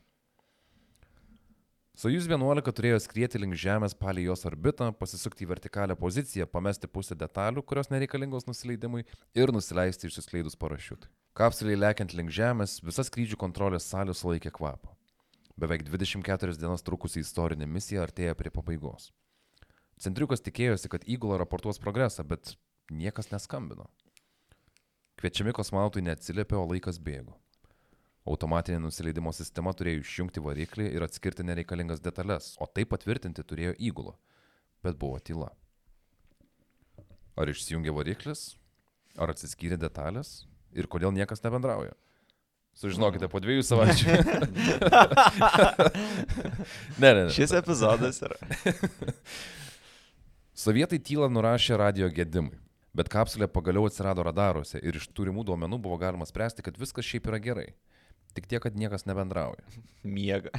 Sojus 11 turėjo skrieti link Žemės palį jos orbitą, pasisukti į vertikalią poziciją, pamesti pusę detalių, kurios nereikalingos nusileidimui ir nusileisti išsiskleidus parašiutui. Kapsuliai lekiant link Žemės, visa skrydžių kontrolės salė sulaikė kvapą. Beveik 24 dienas trukusi istorinė misija artėja prie pabaigos. Centriukas tikėjosi, kad įgula raportuos progresą, bet niekas neskambino. Kviečiami kosmonautai neatsiliepė, o laikas bėgo. Automatinė nusileidimo sistema turėjo išjungti variklį ir atskirti nereikalingas detalės, o tai patvirtinti turėjo įgula. Bet buvo tyla. Ar išsijungė variklis, ar atsiskyrė detalės ir kodėl niekas nebendrauja. Sužinokite po dviejų savaičių. ne, ne, ne. Šis epizodas yra. Sovietai tylą nurašė radio gedimui, bet kapsulė pagaliau atsirado radaruose ir iš turimų duomenų buvo galima spręsti, kad viskas šiaip yra gerai. Tik tiek, kad niekas nebendrauja. Miega.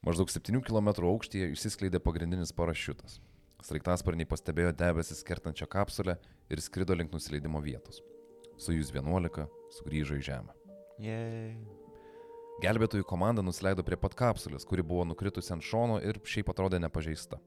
Maždaug 7 km aukštyje išsiskleidė pagrindinis parašiutas. Sraigtasparniai pastebėjo debesis kertančią kapsulę ir skrido link nusileidimo vietos. Sojus 11 sugrįžo į Žemę. Jei. Gelbėtojų komanda nusileido prie pat kapsulės, kuri buvo nukritusi ant šono ir šiaip atrodė nepažeista.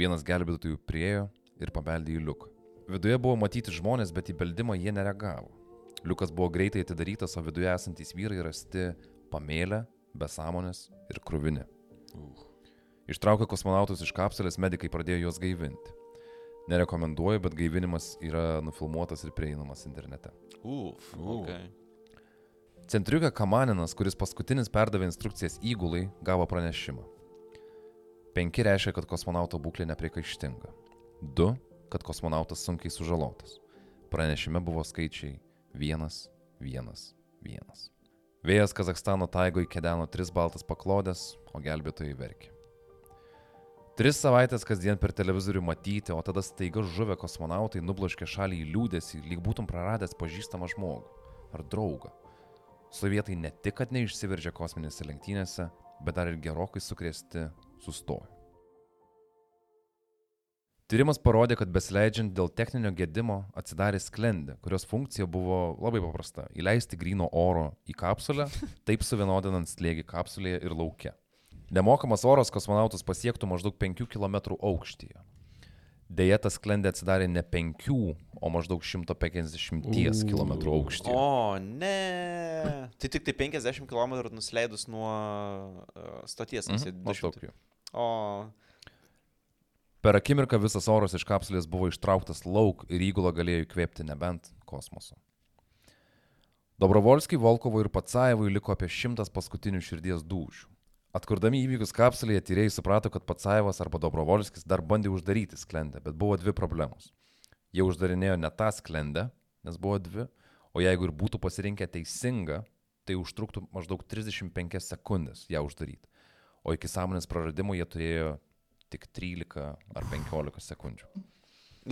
Vienas gelbėtojų priejo ir pabeldė į liuką. Viduje buvo matyti žmonės, bet į beldimą jie nereagavo. Liukas buvo greitai atidarytas, o viduje esantys vyrai rasti pamėlę, besąmonės ir krūvinė. Ištraukę kosmonautus iš kapsulės, medikai pradėjo juos gaivinti. Nerekomenduoju, bet gaivinimas yra nufilmuotas ir prieinamas internete. Uf, okay. Centriukė Kamaninas, kuris paskutinis perdavė instrukcijas įgulai, gavo pranešimą. Penki reiškia, kad kosmonauto būklė nepriekaištinga. Du, kad kosmonautas sunkiai sužalotas. Pranešime buvo skaičiai 1, 1, 1. Vėjas Kazakstano taigoje kedeno tris baltas paklodės, o gelbėtojai verkė. Tris savaitės kasdien per televizorių matyti, o tada staiga žuvę kosmonautai nubloškė šalį į liūdėsi, lyg būtum praradęs pažįstamą žmogų ar draugą. Sovietai ne tik, kad neišsiveržė kosminėse lenktynėse, bet dar ir gerokai sukrėsti sustojo. Tyrimas parodė, kad besileidžiant dėl techninio gedimo atsidarė sklendė, kurios funkcija buvo labai paprasta - įleisti grino oro į kapsulę, taip suvienodinant slėgį kapsulėje ir laukia. Nemokamas oras kosmonautus pasiektų maždaug 5 km aukštyje. Deja, tas sklendė atsidarė ne 5, o maždaug 150 km aukštyje. O, ne. Tai tik tai 50 km nusileidus nuo uh, stoties. Mhm, maždaug 200. jau. O, Per akimirką visas oras iš kapsulės buvo ištrauktas lauk ir įgula galėjo įkvėpti nebent kosmoso. Dobrovolskiai, Volkovui ir Patsajevui liko apie šimtas paskutinių širdies dūžių. Atkurdami įvykius kapsulėje, tyrėjai suprato, kad Patsajevas arba Dobrovolskis dar bandė uždaryti sklendę, bet buvo dvi problemos. Jie uždarinėjo ne tą sklendę, nes buvo dvi, o jeigu ir būtų pasirinkę teisingą, tai užtruktų maždaug 35 sekundės ją uždaryti. O iki sąmonės praradimo jie turėjo tik 13 ar 15 sekundžių.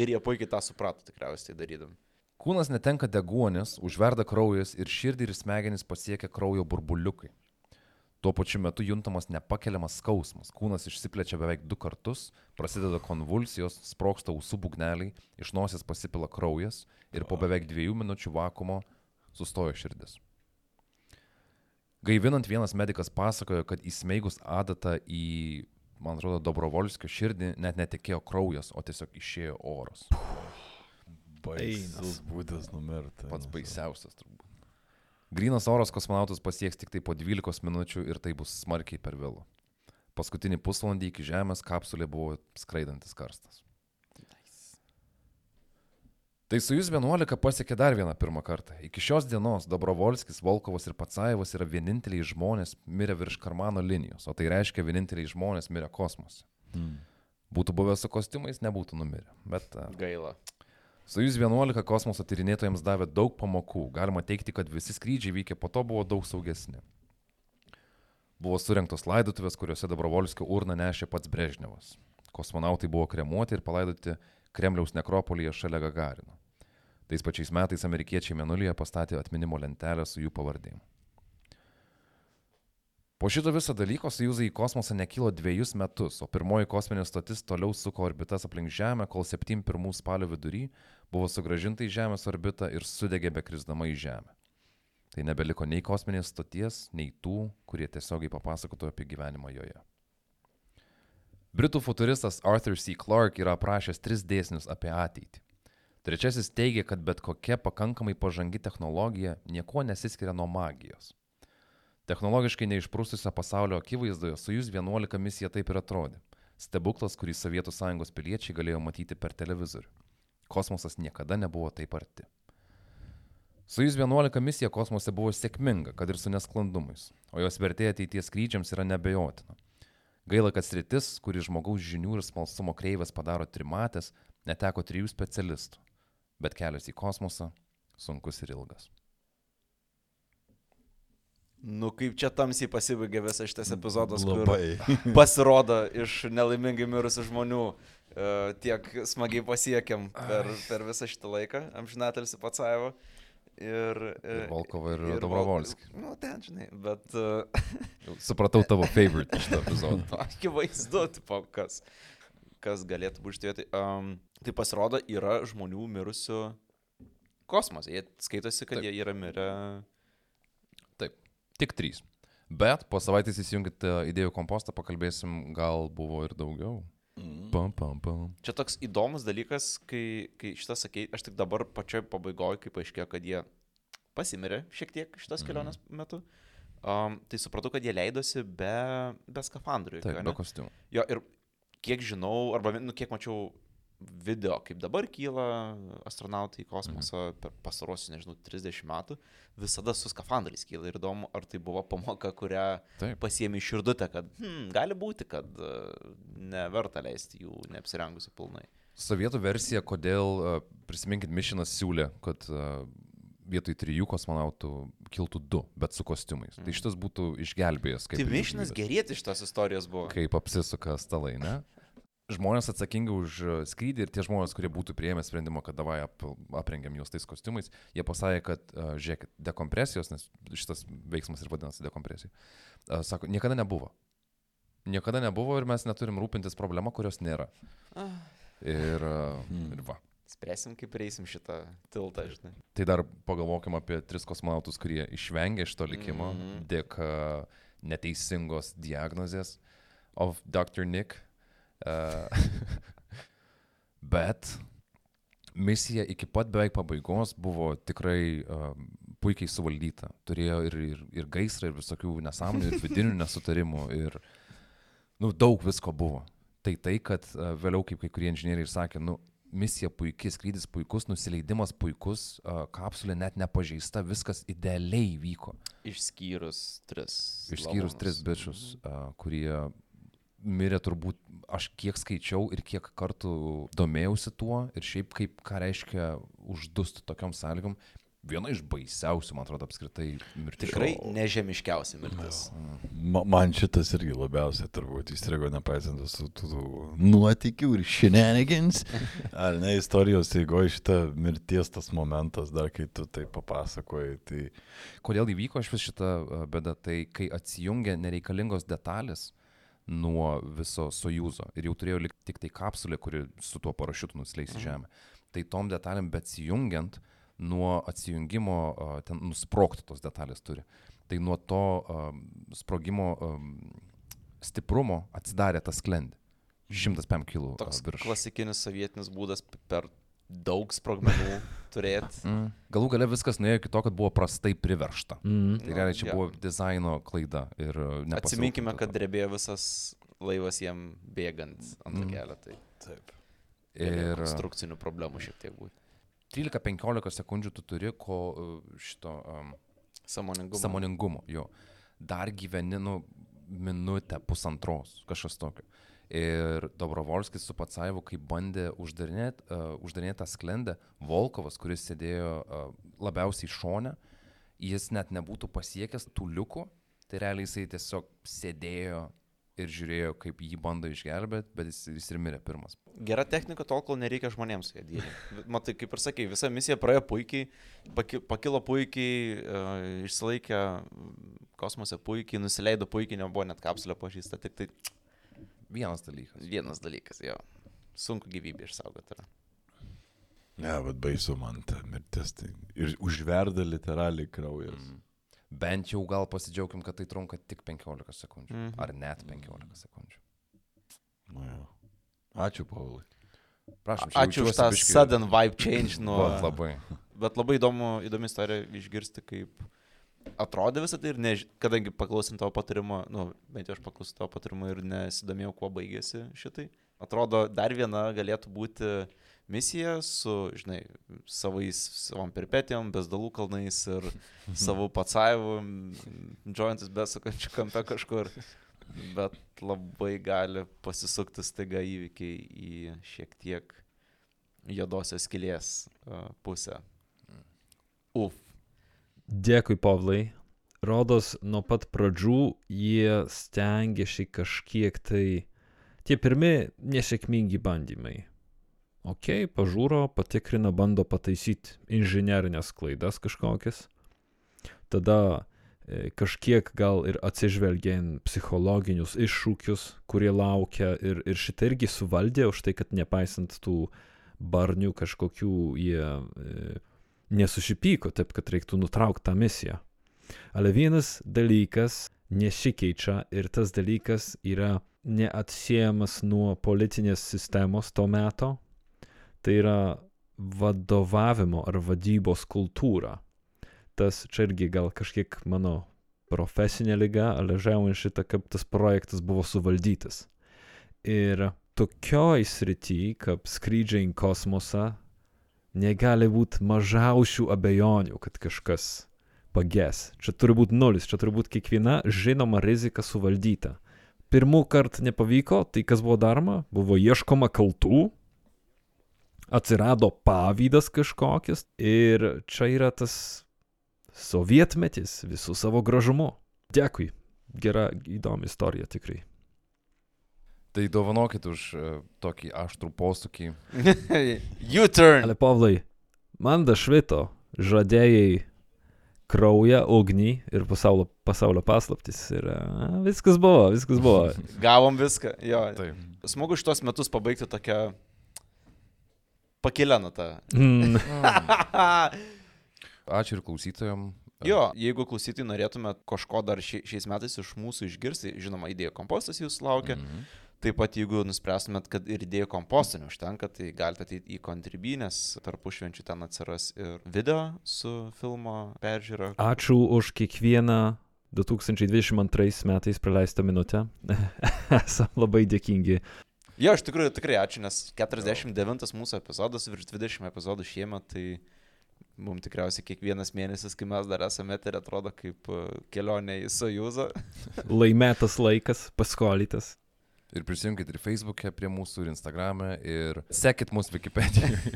ir jie puikiai tą suprato tikriausiai tai darydami. Kūnas netenka deguonis, užverda kraujas ir širdį ir smegenis pasiekia kraujo burbuliukai. Tuo pačiu metu juntamas nepakeliamas skausmas, kūnas išsiplečia beveik du kartus, prasideda konvulsijos, sproksta ausų būgneliai, iš nosies pasipila kraujas ir po beveik dviejų minučių vakumo sustoja širdis. Gaivinant vienas medikas pasakojo, kad įsmeigus adatą į, man atrodo, Dobrovolskio širdį net netekėjo kraujas, o tiesiog išėjo oras. Baisus būdas numirti. Pats baisiausias turbūt. Grinas oras kosmonautus pasieks tik tai po 12 minučių ir tai bus smarkiai per vėlų. Paskutinį pusvalandį iki Žemės kapsulė buvo skraidantis karstas. Tai su jūs 11 pasiekė dar vieną pirmą kartą. Iki šios dienos Dobrovolskis, Volkovas ir Patsajevas yra vieninteliai žmonės mirę virš Karmano linijos, o tai reiškia vieninteliai žmonės mirę kosmose. Hmm. Būtų buvę su kostiumais, nebūtų numirę. Bet a, Gaila. Sojus 11 kosmoso tyrinėtojams davė daug pamokų. Galima teikti, kad visi skrydžiai vykę po to buvo daug saugesni. Buvo surinktos laidotuvės, kuriuose Dobrovolskio urną nešė pats Brežnevas. Kosmonautai buvo kremuoti ir palaidoti Kremliaus nekropolyje šalia Gagarino. Tais pačiais metais amerikiečiai Menulyje pastatė atminimo lentelę su jų pavardėm. Po šito viso dalyko Sojuzai į kosmosą nekilo dviejus metus, o pirmoji kosminė stotis toliau suko orbitas aplink Žemę, kol 7-1 spalio vidury buvo sugražinta į Žemės orbitą ir sudegė bekrisdama į Žemę. Tai nebeliko nei kosminės stoties, nei tų, kurie tiesiogiai papasakotų apie gyvenimą joje. Britų futuristas Arthur C. Clarke yra aprašęs tris dėsnius apie ateitį. Trečiasis teigia, kad bet kokia pakankamai pažangi technologija niekuo nesiskiria nuo magijos. Technologiškai neišprūstusio pasaulio akivaizdoje Sojus 11 misija taip ir atrodė. Stebuklas, kurį Sovietų sąjungos piliečiai galėjo matyti per televizorių. Kosmosas niekada nebuvo taip arti. Sojus 11 misija kosmose buvo sėkminga, kad ir su nesklandumais, o jos vertė ateities skrydžiams yra nebejotina. Gaila, kad sritis, kuri žmogaus žinių ir smalsumo kreivės padaro trimatės, neteko trijų specialistų, bet kelias į kosmosą sunkus ir ilgas. Nu, kaip čia tamsiai pasibaigė visas šitas epizodas, kur Labai. pasirodo iš nelaimingai mirusių žmonių e, tiek smagiai pasiekėm per, per visą šitą laiką, amžinatelsi pats savo. Ir, e, Ir Volkovą, ir, ir Dobrovolskį. Vol- Nu, ten, žinai, bet... e, Supratau tavo favorite šitą epizodą. Nu, Akivaizdu, tipo, kas, kas galėtų būti šitie. Tai, um, tai pasirodo, yra žmonių mirusių kosmose. Jie skaitosi, kad Taip. Taip. jie yra mirę. Taip, tik trys. Bet po savaitės įsijungit e, idėjų kompostą, pakalbėsim, gal buvo ir daugiau. Pam, pam, pam. Čia toks įdomus dalykas, kai, kai šitas sakė, aš tik dabar pačioj pabaigoje, kai paaiškėjo, kad jie pasimirė šiek tiek šitas Mhm. kelionės metu. Um, tai supratau, kad jie leidosi be, be skafandrų. Taip, ane? be kostiumų. Jo, ir kiek žinau, arba nu, kiek mačiau video, kaip dabar kyla astronautai į kosmosą Mhm. per pastarosius, nežinau, 30 metų, visada su skafandrais kyla. Ir įdomu, ar tai buvo pamoka, kurią Taip. pasiemi širdutę, kad hmm, gali būti, kad uh, neverta leisti jų neapsirengusi pilnai. Sovietų versija, kodėl, e, prisiminkit, Mišinas siūlė, kad e, vietoj trijų kosmonautų kiltų du, bet su kostiumais. Tai šitas būtų išgelbėjęs. Tai Mišinas gerėti šitos istorijos buvo. Kaip apsisuka stalai, ne? Žmonės atsakingi už e, skrydį ir tie žmonės, kurie būtų prieėmę sprendimą, kad davai ap, aprengiam juos tais kostiumais, jie pasakė, kad, uh, žiūrėkit, dekompresijos, nes šitas veiksmas ir vadinasi dekompresija, uh, sako, niekada nebuvo. Niekada nebuvo ir mes neturim rūpintis problema, kurios nėra. Ir, uh, ir va. Spręsim, kaip reisim šitą tiltą, žinai. Tai dar pagalvokim apie tris kosmonautus, kurie išvengė šito likimo mm. -hmm. dėka neteisingos diagnozės of Dr. Nick. Bet misija iki pat beveik pabaigos buvo tikrai uh, puikiai suvaldyta. Turėjo ir, ir, ir gaisrą, ir visokių nesąmonių, ir vidinių nesutarimų, ir nu, daug visko buvo. Tai tai, kad uh, vėliau, kaip kai kurie inžinieriai sakė, nu, misija puikiai, skrydis puikus, nusileidimas puikus, uh, kapsulė net nepažeista, viskas idealiai vyko. Išskyrus tris. Išskyrus lavonus. tris bičius, uh, kurie mirė turbūt, aš kiek skaičiau ir kiek kartų domėjausi tuo ir šiaip kaip ką reiškia uždust tokiam sąlygom. Viena iš baisiausių, man atrodo, apskritai mirčių. Tikrai nežemiškiausia mirtis. Ma, man šitas irgi labiausiai turbūt įstrigo nepaisant visų tų, tų nuotikių ir shenanigans. Ar ne, istorijos eigoje šitą mirties tas momentas, dar kai tu tai papasakoji, tai Kodėl įvyko iš vis šitą bėdą, tai kai atsijungia nereikalingos detalės nuo viso sojūzo ir jau turėjo likti tik tai kapsulė, kuri su tuo parašiutu nusileis į žemę. Tai tom detalėm beatsijungiant, nuo atsijungimo ten nusprokti tos detalės turi. Tai nuo to um, sprogimo um, stiprumo atsidarė tas sklendė. 105 kg Toks virš. klasikinis sovietinis būdas per daug sprogmenų turėti. Mm. Galų gale viskas nuėjo iki to, kad buvo prastai priveršta. Mm. Tai realiai čia Jo. buvo dizaino klaida ir uh, Atsiminkime, kad drebėjo visas laivas jam bėgant ant Mm. kelio. Tai taip. Ir konstrukcinių problemų šiek tiek būti. 13-15 sekundžių tu turi ko uh, šito um, Samoningumo. samoningumo, jo. Dar gyveni, nu, minutę, pusantros, kažkas tokio. Ir Dobrovolskis su Patsaivu, kai bandė uždarinėti uh, uždarinėt tą sklendę, Volkovas, kuris sėdėjo uh, labiausiai šone, jis net nebūtų pasiekęs tų liukų, Tai realiai jisai tiesiog sėdėjo ir žiūrėjo, kaip jį bando išgelbėti, bet jis, jis ir mirė pirmas. Gera technika tol, kol nereikia žmonėms su ja dėti. Matai, kaip ir sakai, visa misija praėjo puikiai, paki, pakilo puikiai, uh, išsilaikė kosmose puikiai, nusileido puikiai, nebuvo net kapsulio pažįsta, tik tai Vienas dalykas. vienas dalykas, jo. Sunku gyvybę išsaugoti yra. Ne, bet baisu man ta mirtis. Tai ir užverda literaliai kraujas. Mm. Bent jau gal pasidžiaugim, kad tai trunka tik 15 sekundžių. Mhm. Ar net 15 sekundžių. Nu, jo. Ačiū, Paulai. Prašom, čia Ačiū už tą biškį- sudden vibe change nuo... Vat labai. Bet labai įdomu, įdomi istorija išgirsti, kaip atrodė visą tai ir než... kadangi paklausant tavo patarimo, nu, bent jau aš paklausiau tavo patarimo ir nesidomėjau, kuo baigėsi šitai. Atrodo, dar viena galėtų būti misija su, žinai, savais, savom peripetijom, bezdalų kalnais ir savo patsaivu, džointis besukančiu kampe kažkur. Bet labai gali pasisukti staiga įvykiai į šiek tiek juodosios skilės uh, pusę. Uf. Dėkui, Pavlai. Rodos, nuo pat pradžių jie stengiasi kažkiek tai... Tie pirmi nesėkmingi bandymai. Ok, pažiūro, patikrina, bando pataisyti inžinierinės klaidas kažkokias. Tada e, kažkiek gal ir atsižvelgiant psichologinius iššūkius, kurie laukia ir, ir šitą irgi suvaldė už tai, kad nepaisant tų barnių kažkokių jie e, nesušipyko, taip kad reiktų nutraukti tą misiją. Ale vienas dalykas nesikeičia ir tas dalykas yra neatsiejamas nuo politinės sistemos to meto. Tai yra vadovavimo ar vadybos kultūra. Tas čia irgi gal kažkiek mano profesinė lyga, ale žiaujant šitą, kaip tas projektas buvo suvaldytas. Ir tokioj srity, kaip skrydžiai į kosmosą, negali būti mažiausių abejonių, kad kažkas pages. Čia turi būti nulis, čia turi būti kiekviena žinoma rizika suvaldyta. Pirmų kartų nepavyko, tai kas buvo daroma, buvo ieškoma kaltų, atsirado pavydas kažkokis ir čia yra tas sovietmetis visų savo gražumu. Dėkui, gera, įdomi istorija tikrai. Tai dovanokit už uh, tokį aštrų posūkį. U-turn. Ale Pavlai, man dašvito, žadėjai kraują, ugnį ir pasaulio, pasaulio paslaptis. Ir a, viskas buvo, viskas buvo. Gavom viską. Jo. Taip. Smagu šitos metus pabaigti tokią pakilę natą. Mm. Ačiū ir klausytojams. Jo, jeigu klausytojai norėtumėt kažko dar šia, šiais metais iš mūsų išgirsti, žinoma, idėjų kompostas jūsų laukia. Mm. -hmm. Taip pat, jeigu nuspręstumėt, kad ir idėjų komposto neužtenka, tai galite ateiti į kontribynės, tarpu švenčių ten atsiras ir video su filmo peržiūra. Ačiū už kiekvieną 2022 metais praleistą minutę. Esam labai dėkingi. Jo, iš tikrųjų tikrai ačiū, nes 49 mūsų epizodas virš 20 epizodų šiemet, tai mums tikriausiai kiekvienas mėnesis, kai mes dar esame eterė, atrodo kaip e, kelionė į Sojuzą. Laimėtas laikas, paskolytas. Ir prisijungkit ir Facebook'e prie mūsų, ir Instagram'e, ir sekit mūsų Wikipedijoje.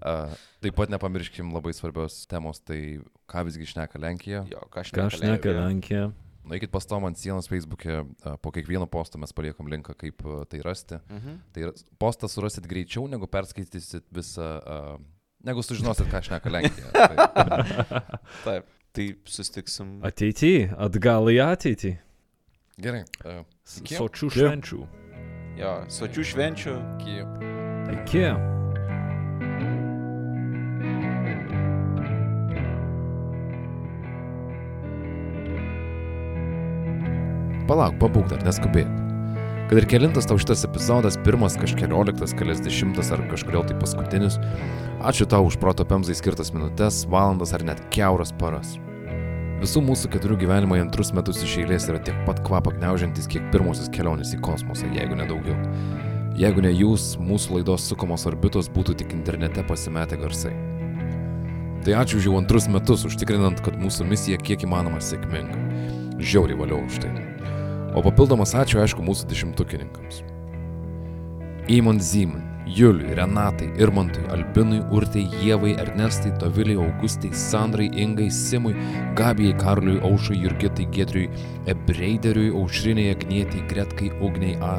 uh, taip pat nepamirškim labai svarbios temos, tai ką visgi šneka Lenkija. Jo, ką aš Ką aš neka Lenkija. Nueikit pastom ant sienos Facebook'e, uh, po kiekvieno posto mes paliekam linką, kaip uh, tai rasti. Mhm. Tai postą surasit greičiau, negu perskaitysit visą, uh, negu sužinosit, ką šneka Lenkija. Tai, Taip, tai sustiksim. Ateity, atgal į ateitį. Gerai. Uh, Iki. Sočių švenčių. Jo, sočių švenčių. iki. Iki. Palauk, pabūk dar, neskubėk. Kad ir kelintas tau šitas epizodas, pirmas, kažkelioliktas, keliasdešimtas ar kažkodėl tai paskutinis, ačiū tau už proto pemzai skirtas minutės, valandas ar net keuras paras. Visų mūsų keturių gyvenimai antrus metus iš eilės yra tiek pat kvapą gniaužiantis, kiek pirmosios kelionės į kosmosą, jeigu ne daugiau. Jeigu ne jūs, mūsų laidos sukamos orbitos būtų tik internete pasimetę garsai. Tai ačiū už jau antrus metus, užtikrinant, kad mūsų misija kiek įmanoma sėkminga. Žiauriai valiau už tai. O papildomas ačiū, aišku, mūsų dešimtukininkams. Eamon Zeman, Juliui, Renatai, Irmantui, Albinui, Urtai, Jėvai, Ernestai, Doviliai, Augustai, Sandrai, Ingai, Simui, Gabijai, Karliui, Aušai, Jurgitai, Gedriui, Ebreideriui, Aušriniai, Agnietiai, Gretkai, Ugniai, A,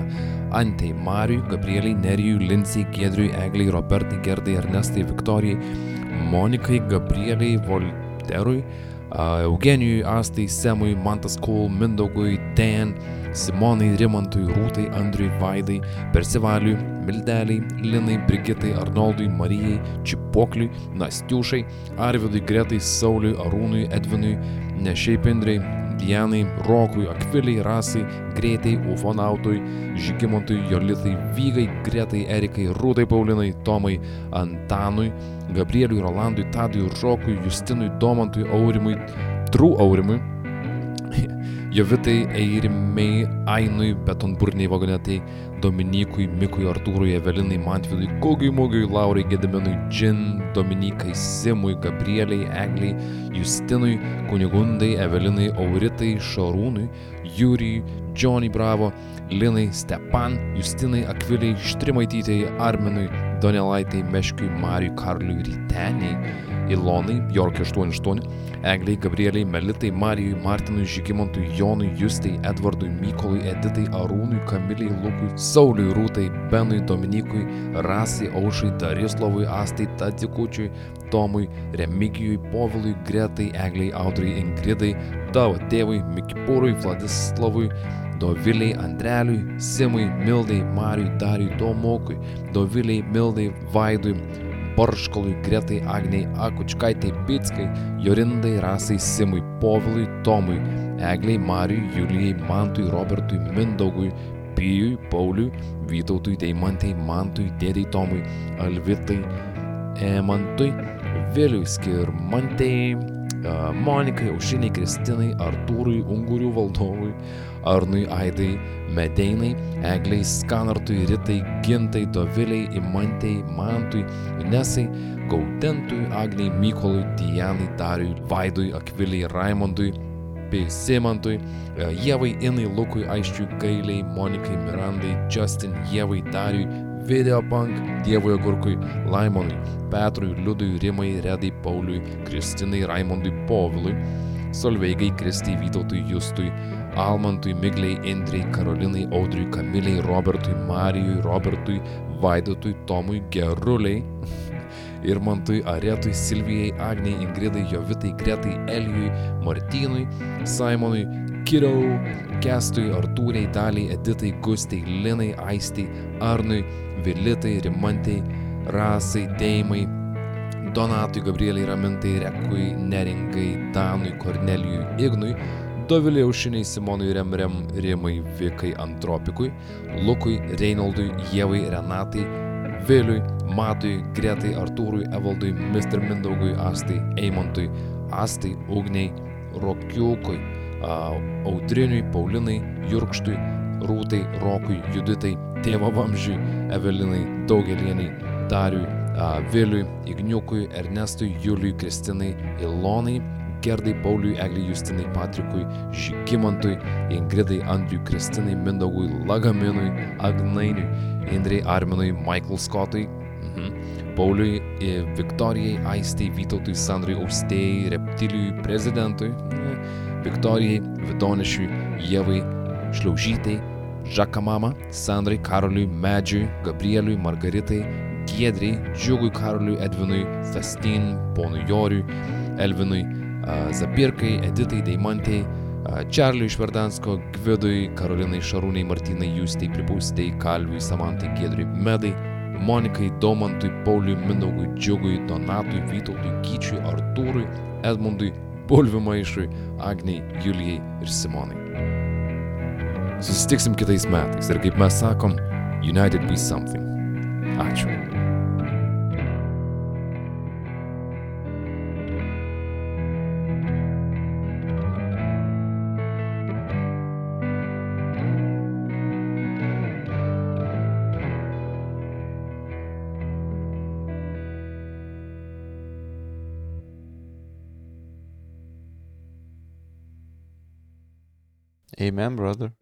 Antei, Mariui, Gabrieliai, Nerijui, Lincijai, Gedriui, Egliai, Robertai, Gerdai, Ernestai, Viktorijai, Monikai, Gabrieliai, Volterui, Eugenijui, Astai, Semui, Mantas Kul, Mindaugui, Dan, Simonai, Rimantui, Rūtai, Andriui, Vaidai, Persivaliui, Mildeliai, Linai, Brigitai, Arnoldui, Marijai, Čipokliui, Nastiušai, Arvidui, Gretai, Sauliui, Arūnui, Edvinui, Nešiai Pindrai, Dianai, Rokui, Akviliai, Rasai, Greitai, Ufonautui, Žygimantui, Jolitai, Vygai, Gretai, Erikai, Rūtai, Paulinai, Tomai, Antanui, Gabrieliui, Rolandui, Tadui, Rokui, Justinui, Domantui, Aurimui, Trų Aurimui, Jovitai, Eirimai, Ainui, Betonburniai, Vagonetai, Dominikui, Mikui, Artūrui, Evelinai, Mantvidui, Kogiui, Mugiui, Laurai, Gediminui, Džin, Dominikai, Simui, Gabrieliai, Egliai, Justinui, Kunigundai, Evelinai, Auritai, Šarūnui, Jūrijui, Džonį Bravo, Linai, Stepan, Justinai, Akviliai, Štrimaitytei, Arminui, Donelaitai, Meškiui, Mariui, Karliui, Ryteniai, Ilonai, Jork 88, Egliai, Gabrieliai, Melitai, Marijui, Martinui, Žygimantui, Jonui, Justai, Edvardui, Mykolui, Editai, Arūnui, Kamiliai, Lukui, Sauliui, Rūtai, Benui, Dominikui, Rasai, Aušai, Darislavui, Astai, Tadzikučiui, Tomui, Remigijui, Povilui, Gretai, Egliai, Audrai, Ingridai, tavo tėvui, Mikipūrui, Vladislavui, Doviliai, Andreliui, Simui, Mildai, Mariui, Dariui, Tomokui, Doviliai, Mildai, Vaidui, Barškalui, Gretai, Agniai, Akučkaitai, Pitskai, Jorindai, Rasai, Simui, Povilui, Tomui, Egliai, Marijui, Julijai, Mantui, Robertui, Mindaugui, Pijui, Pauliui, Vytautui, Deimantai, Mantui, Dėdai Tomui, Alvitai, Emantui, Viliui, Skirmantai, Monikai, Aušiniai, Kristinai, Artūrui, Ungurių valdovui, Arnui, Aidai, Medeinai, Egliai, Skanartui, Ritai, Gintai, Doviliai, Imantei, Mantui, Inesai, Gaudentui, Agniai, Mykolui, Dianai, Dariui, Vaidui, Akviliai, Raimondui, bei Simantui, e, Jėvai, Inai, Lukui, Aiščiui, Gailiai, Monikai, Mirandai, Justin, Jėvai, Dariui, Videopunk, Dievui Agurkui, Laimonui, Petrui, Liudui, Rimai, Redai, Pauliui, Kristinai, Raimondui, Povilui, Solveigai, Kristai, Vytautui, Justui, Almantui, Migliai, Indrei, Karolinai, Audriui, Kamiliai, Robertui, Marijui, Robertui, Vaidotui, Tomui, Geruliai, Irmantui, Aretui, Silvijai, Agniai, Ingridai, Jovitai, Gretai, Elijui, Martynui, Simonui, Kirau, Kestui, Artūrai, Daliai, Editai, Gustai, Linai, Aistai, Arnui, Vilitai, Rimantai, Rasai, Deimai, Donatui, Gabrieliai, Ramintai, Rekui, Neringai, Danui, Kornelijui, Ignui, Dovilė Aušiniai, Simonui, Remrem, Rimai, Vikai, Antropikui, Lukui, Reinaldui, Jėvai, Renatai, Viliui, Matui, Gretai, Artūrui, Evaldui, Mr. Mindaugui, Astai, Eimantui, Astai, Ugniai, Rokiukui, Audriniui, Paulinai, Jurkštui, Rūtai, Rokui, Juditai, Tėvo Vamžiui, Evelinai, Daugelieniai, Dariui, Viliui, Igniukui, Ernestui, Juliui, Kristinai, Ilonai, Gerdai, Pauliui, Egliai, Justinai, Patrikui, Žygimantui, Ingridai, Andriui, Kristinai, Mindaugui, Lagaminui, Agnainiui, Indrei, Arminui, Michael Scottui, mhm, Pauliui, Viktorijai, Aistai, Vytautui, Sandrai, Austėjai, Reptilijui, Prezidentui, ne, Viktorijai, Vidonišiui, Jėvai, Šliaužytai, Žakamama, Sandrai, Karoliui, Medžiui, Gabrieliui, Margaritai, Giedriai, Džiugui, Karoliui, Edvinui, Stastin, Ponui Joriui, Elvinui, Zabirkai, Editai, Deimantai, Čarliui iš Verdansko, Gvidui, Karolinai, Šarūnai, Martinai, Justai, Pripūstai, Kalviui, Samantai, Giedriui, Medai, Monikai, Domantui, Pauliui, Mindaugui, Džiugui, Donatui, Vytautui, Kyčiui, Artūrui, Edmundui, Bulvių maišui, Agniai, Julijai ir Simonai. Susitiksim kitais metais ir kaip mes sakom, United be something. Ačiū. Amen, brother.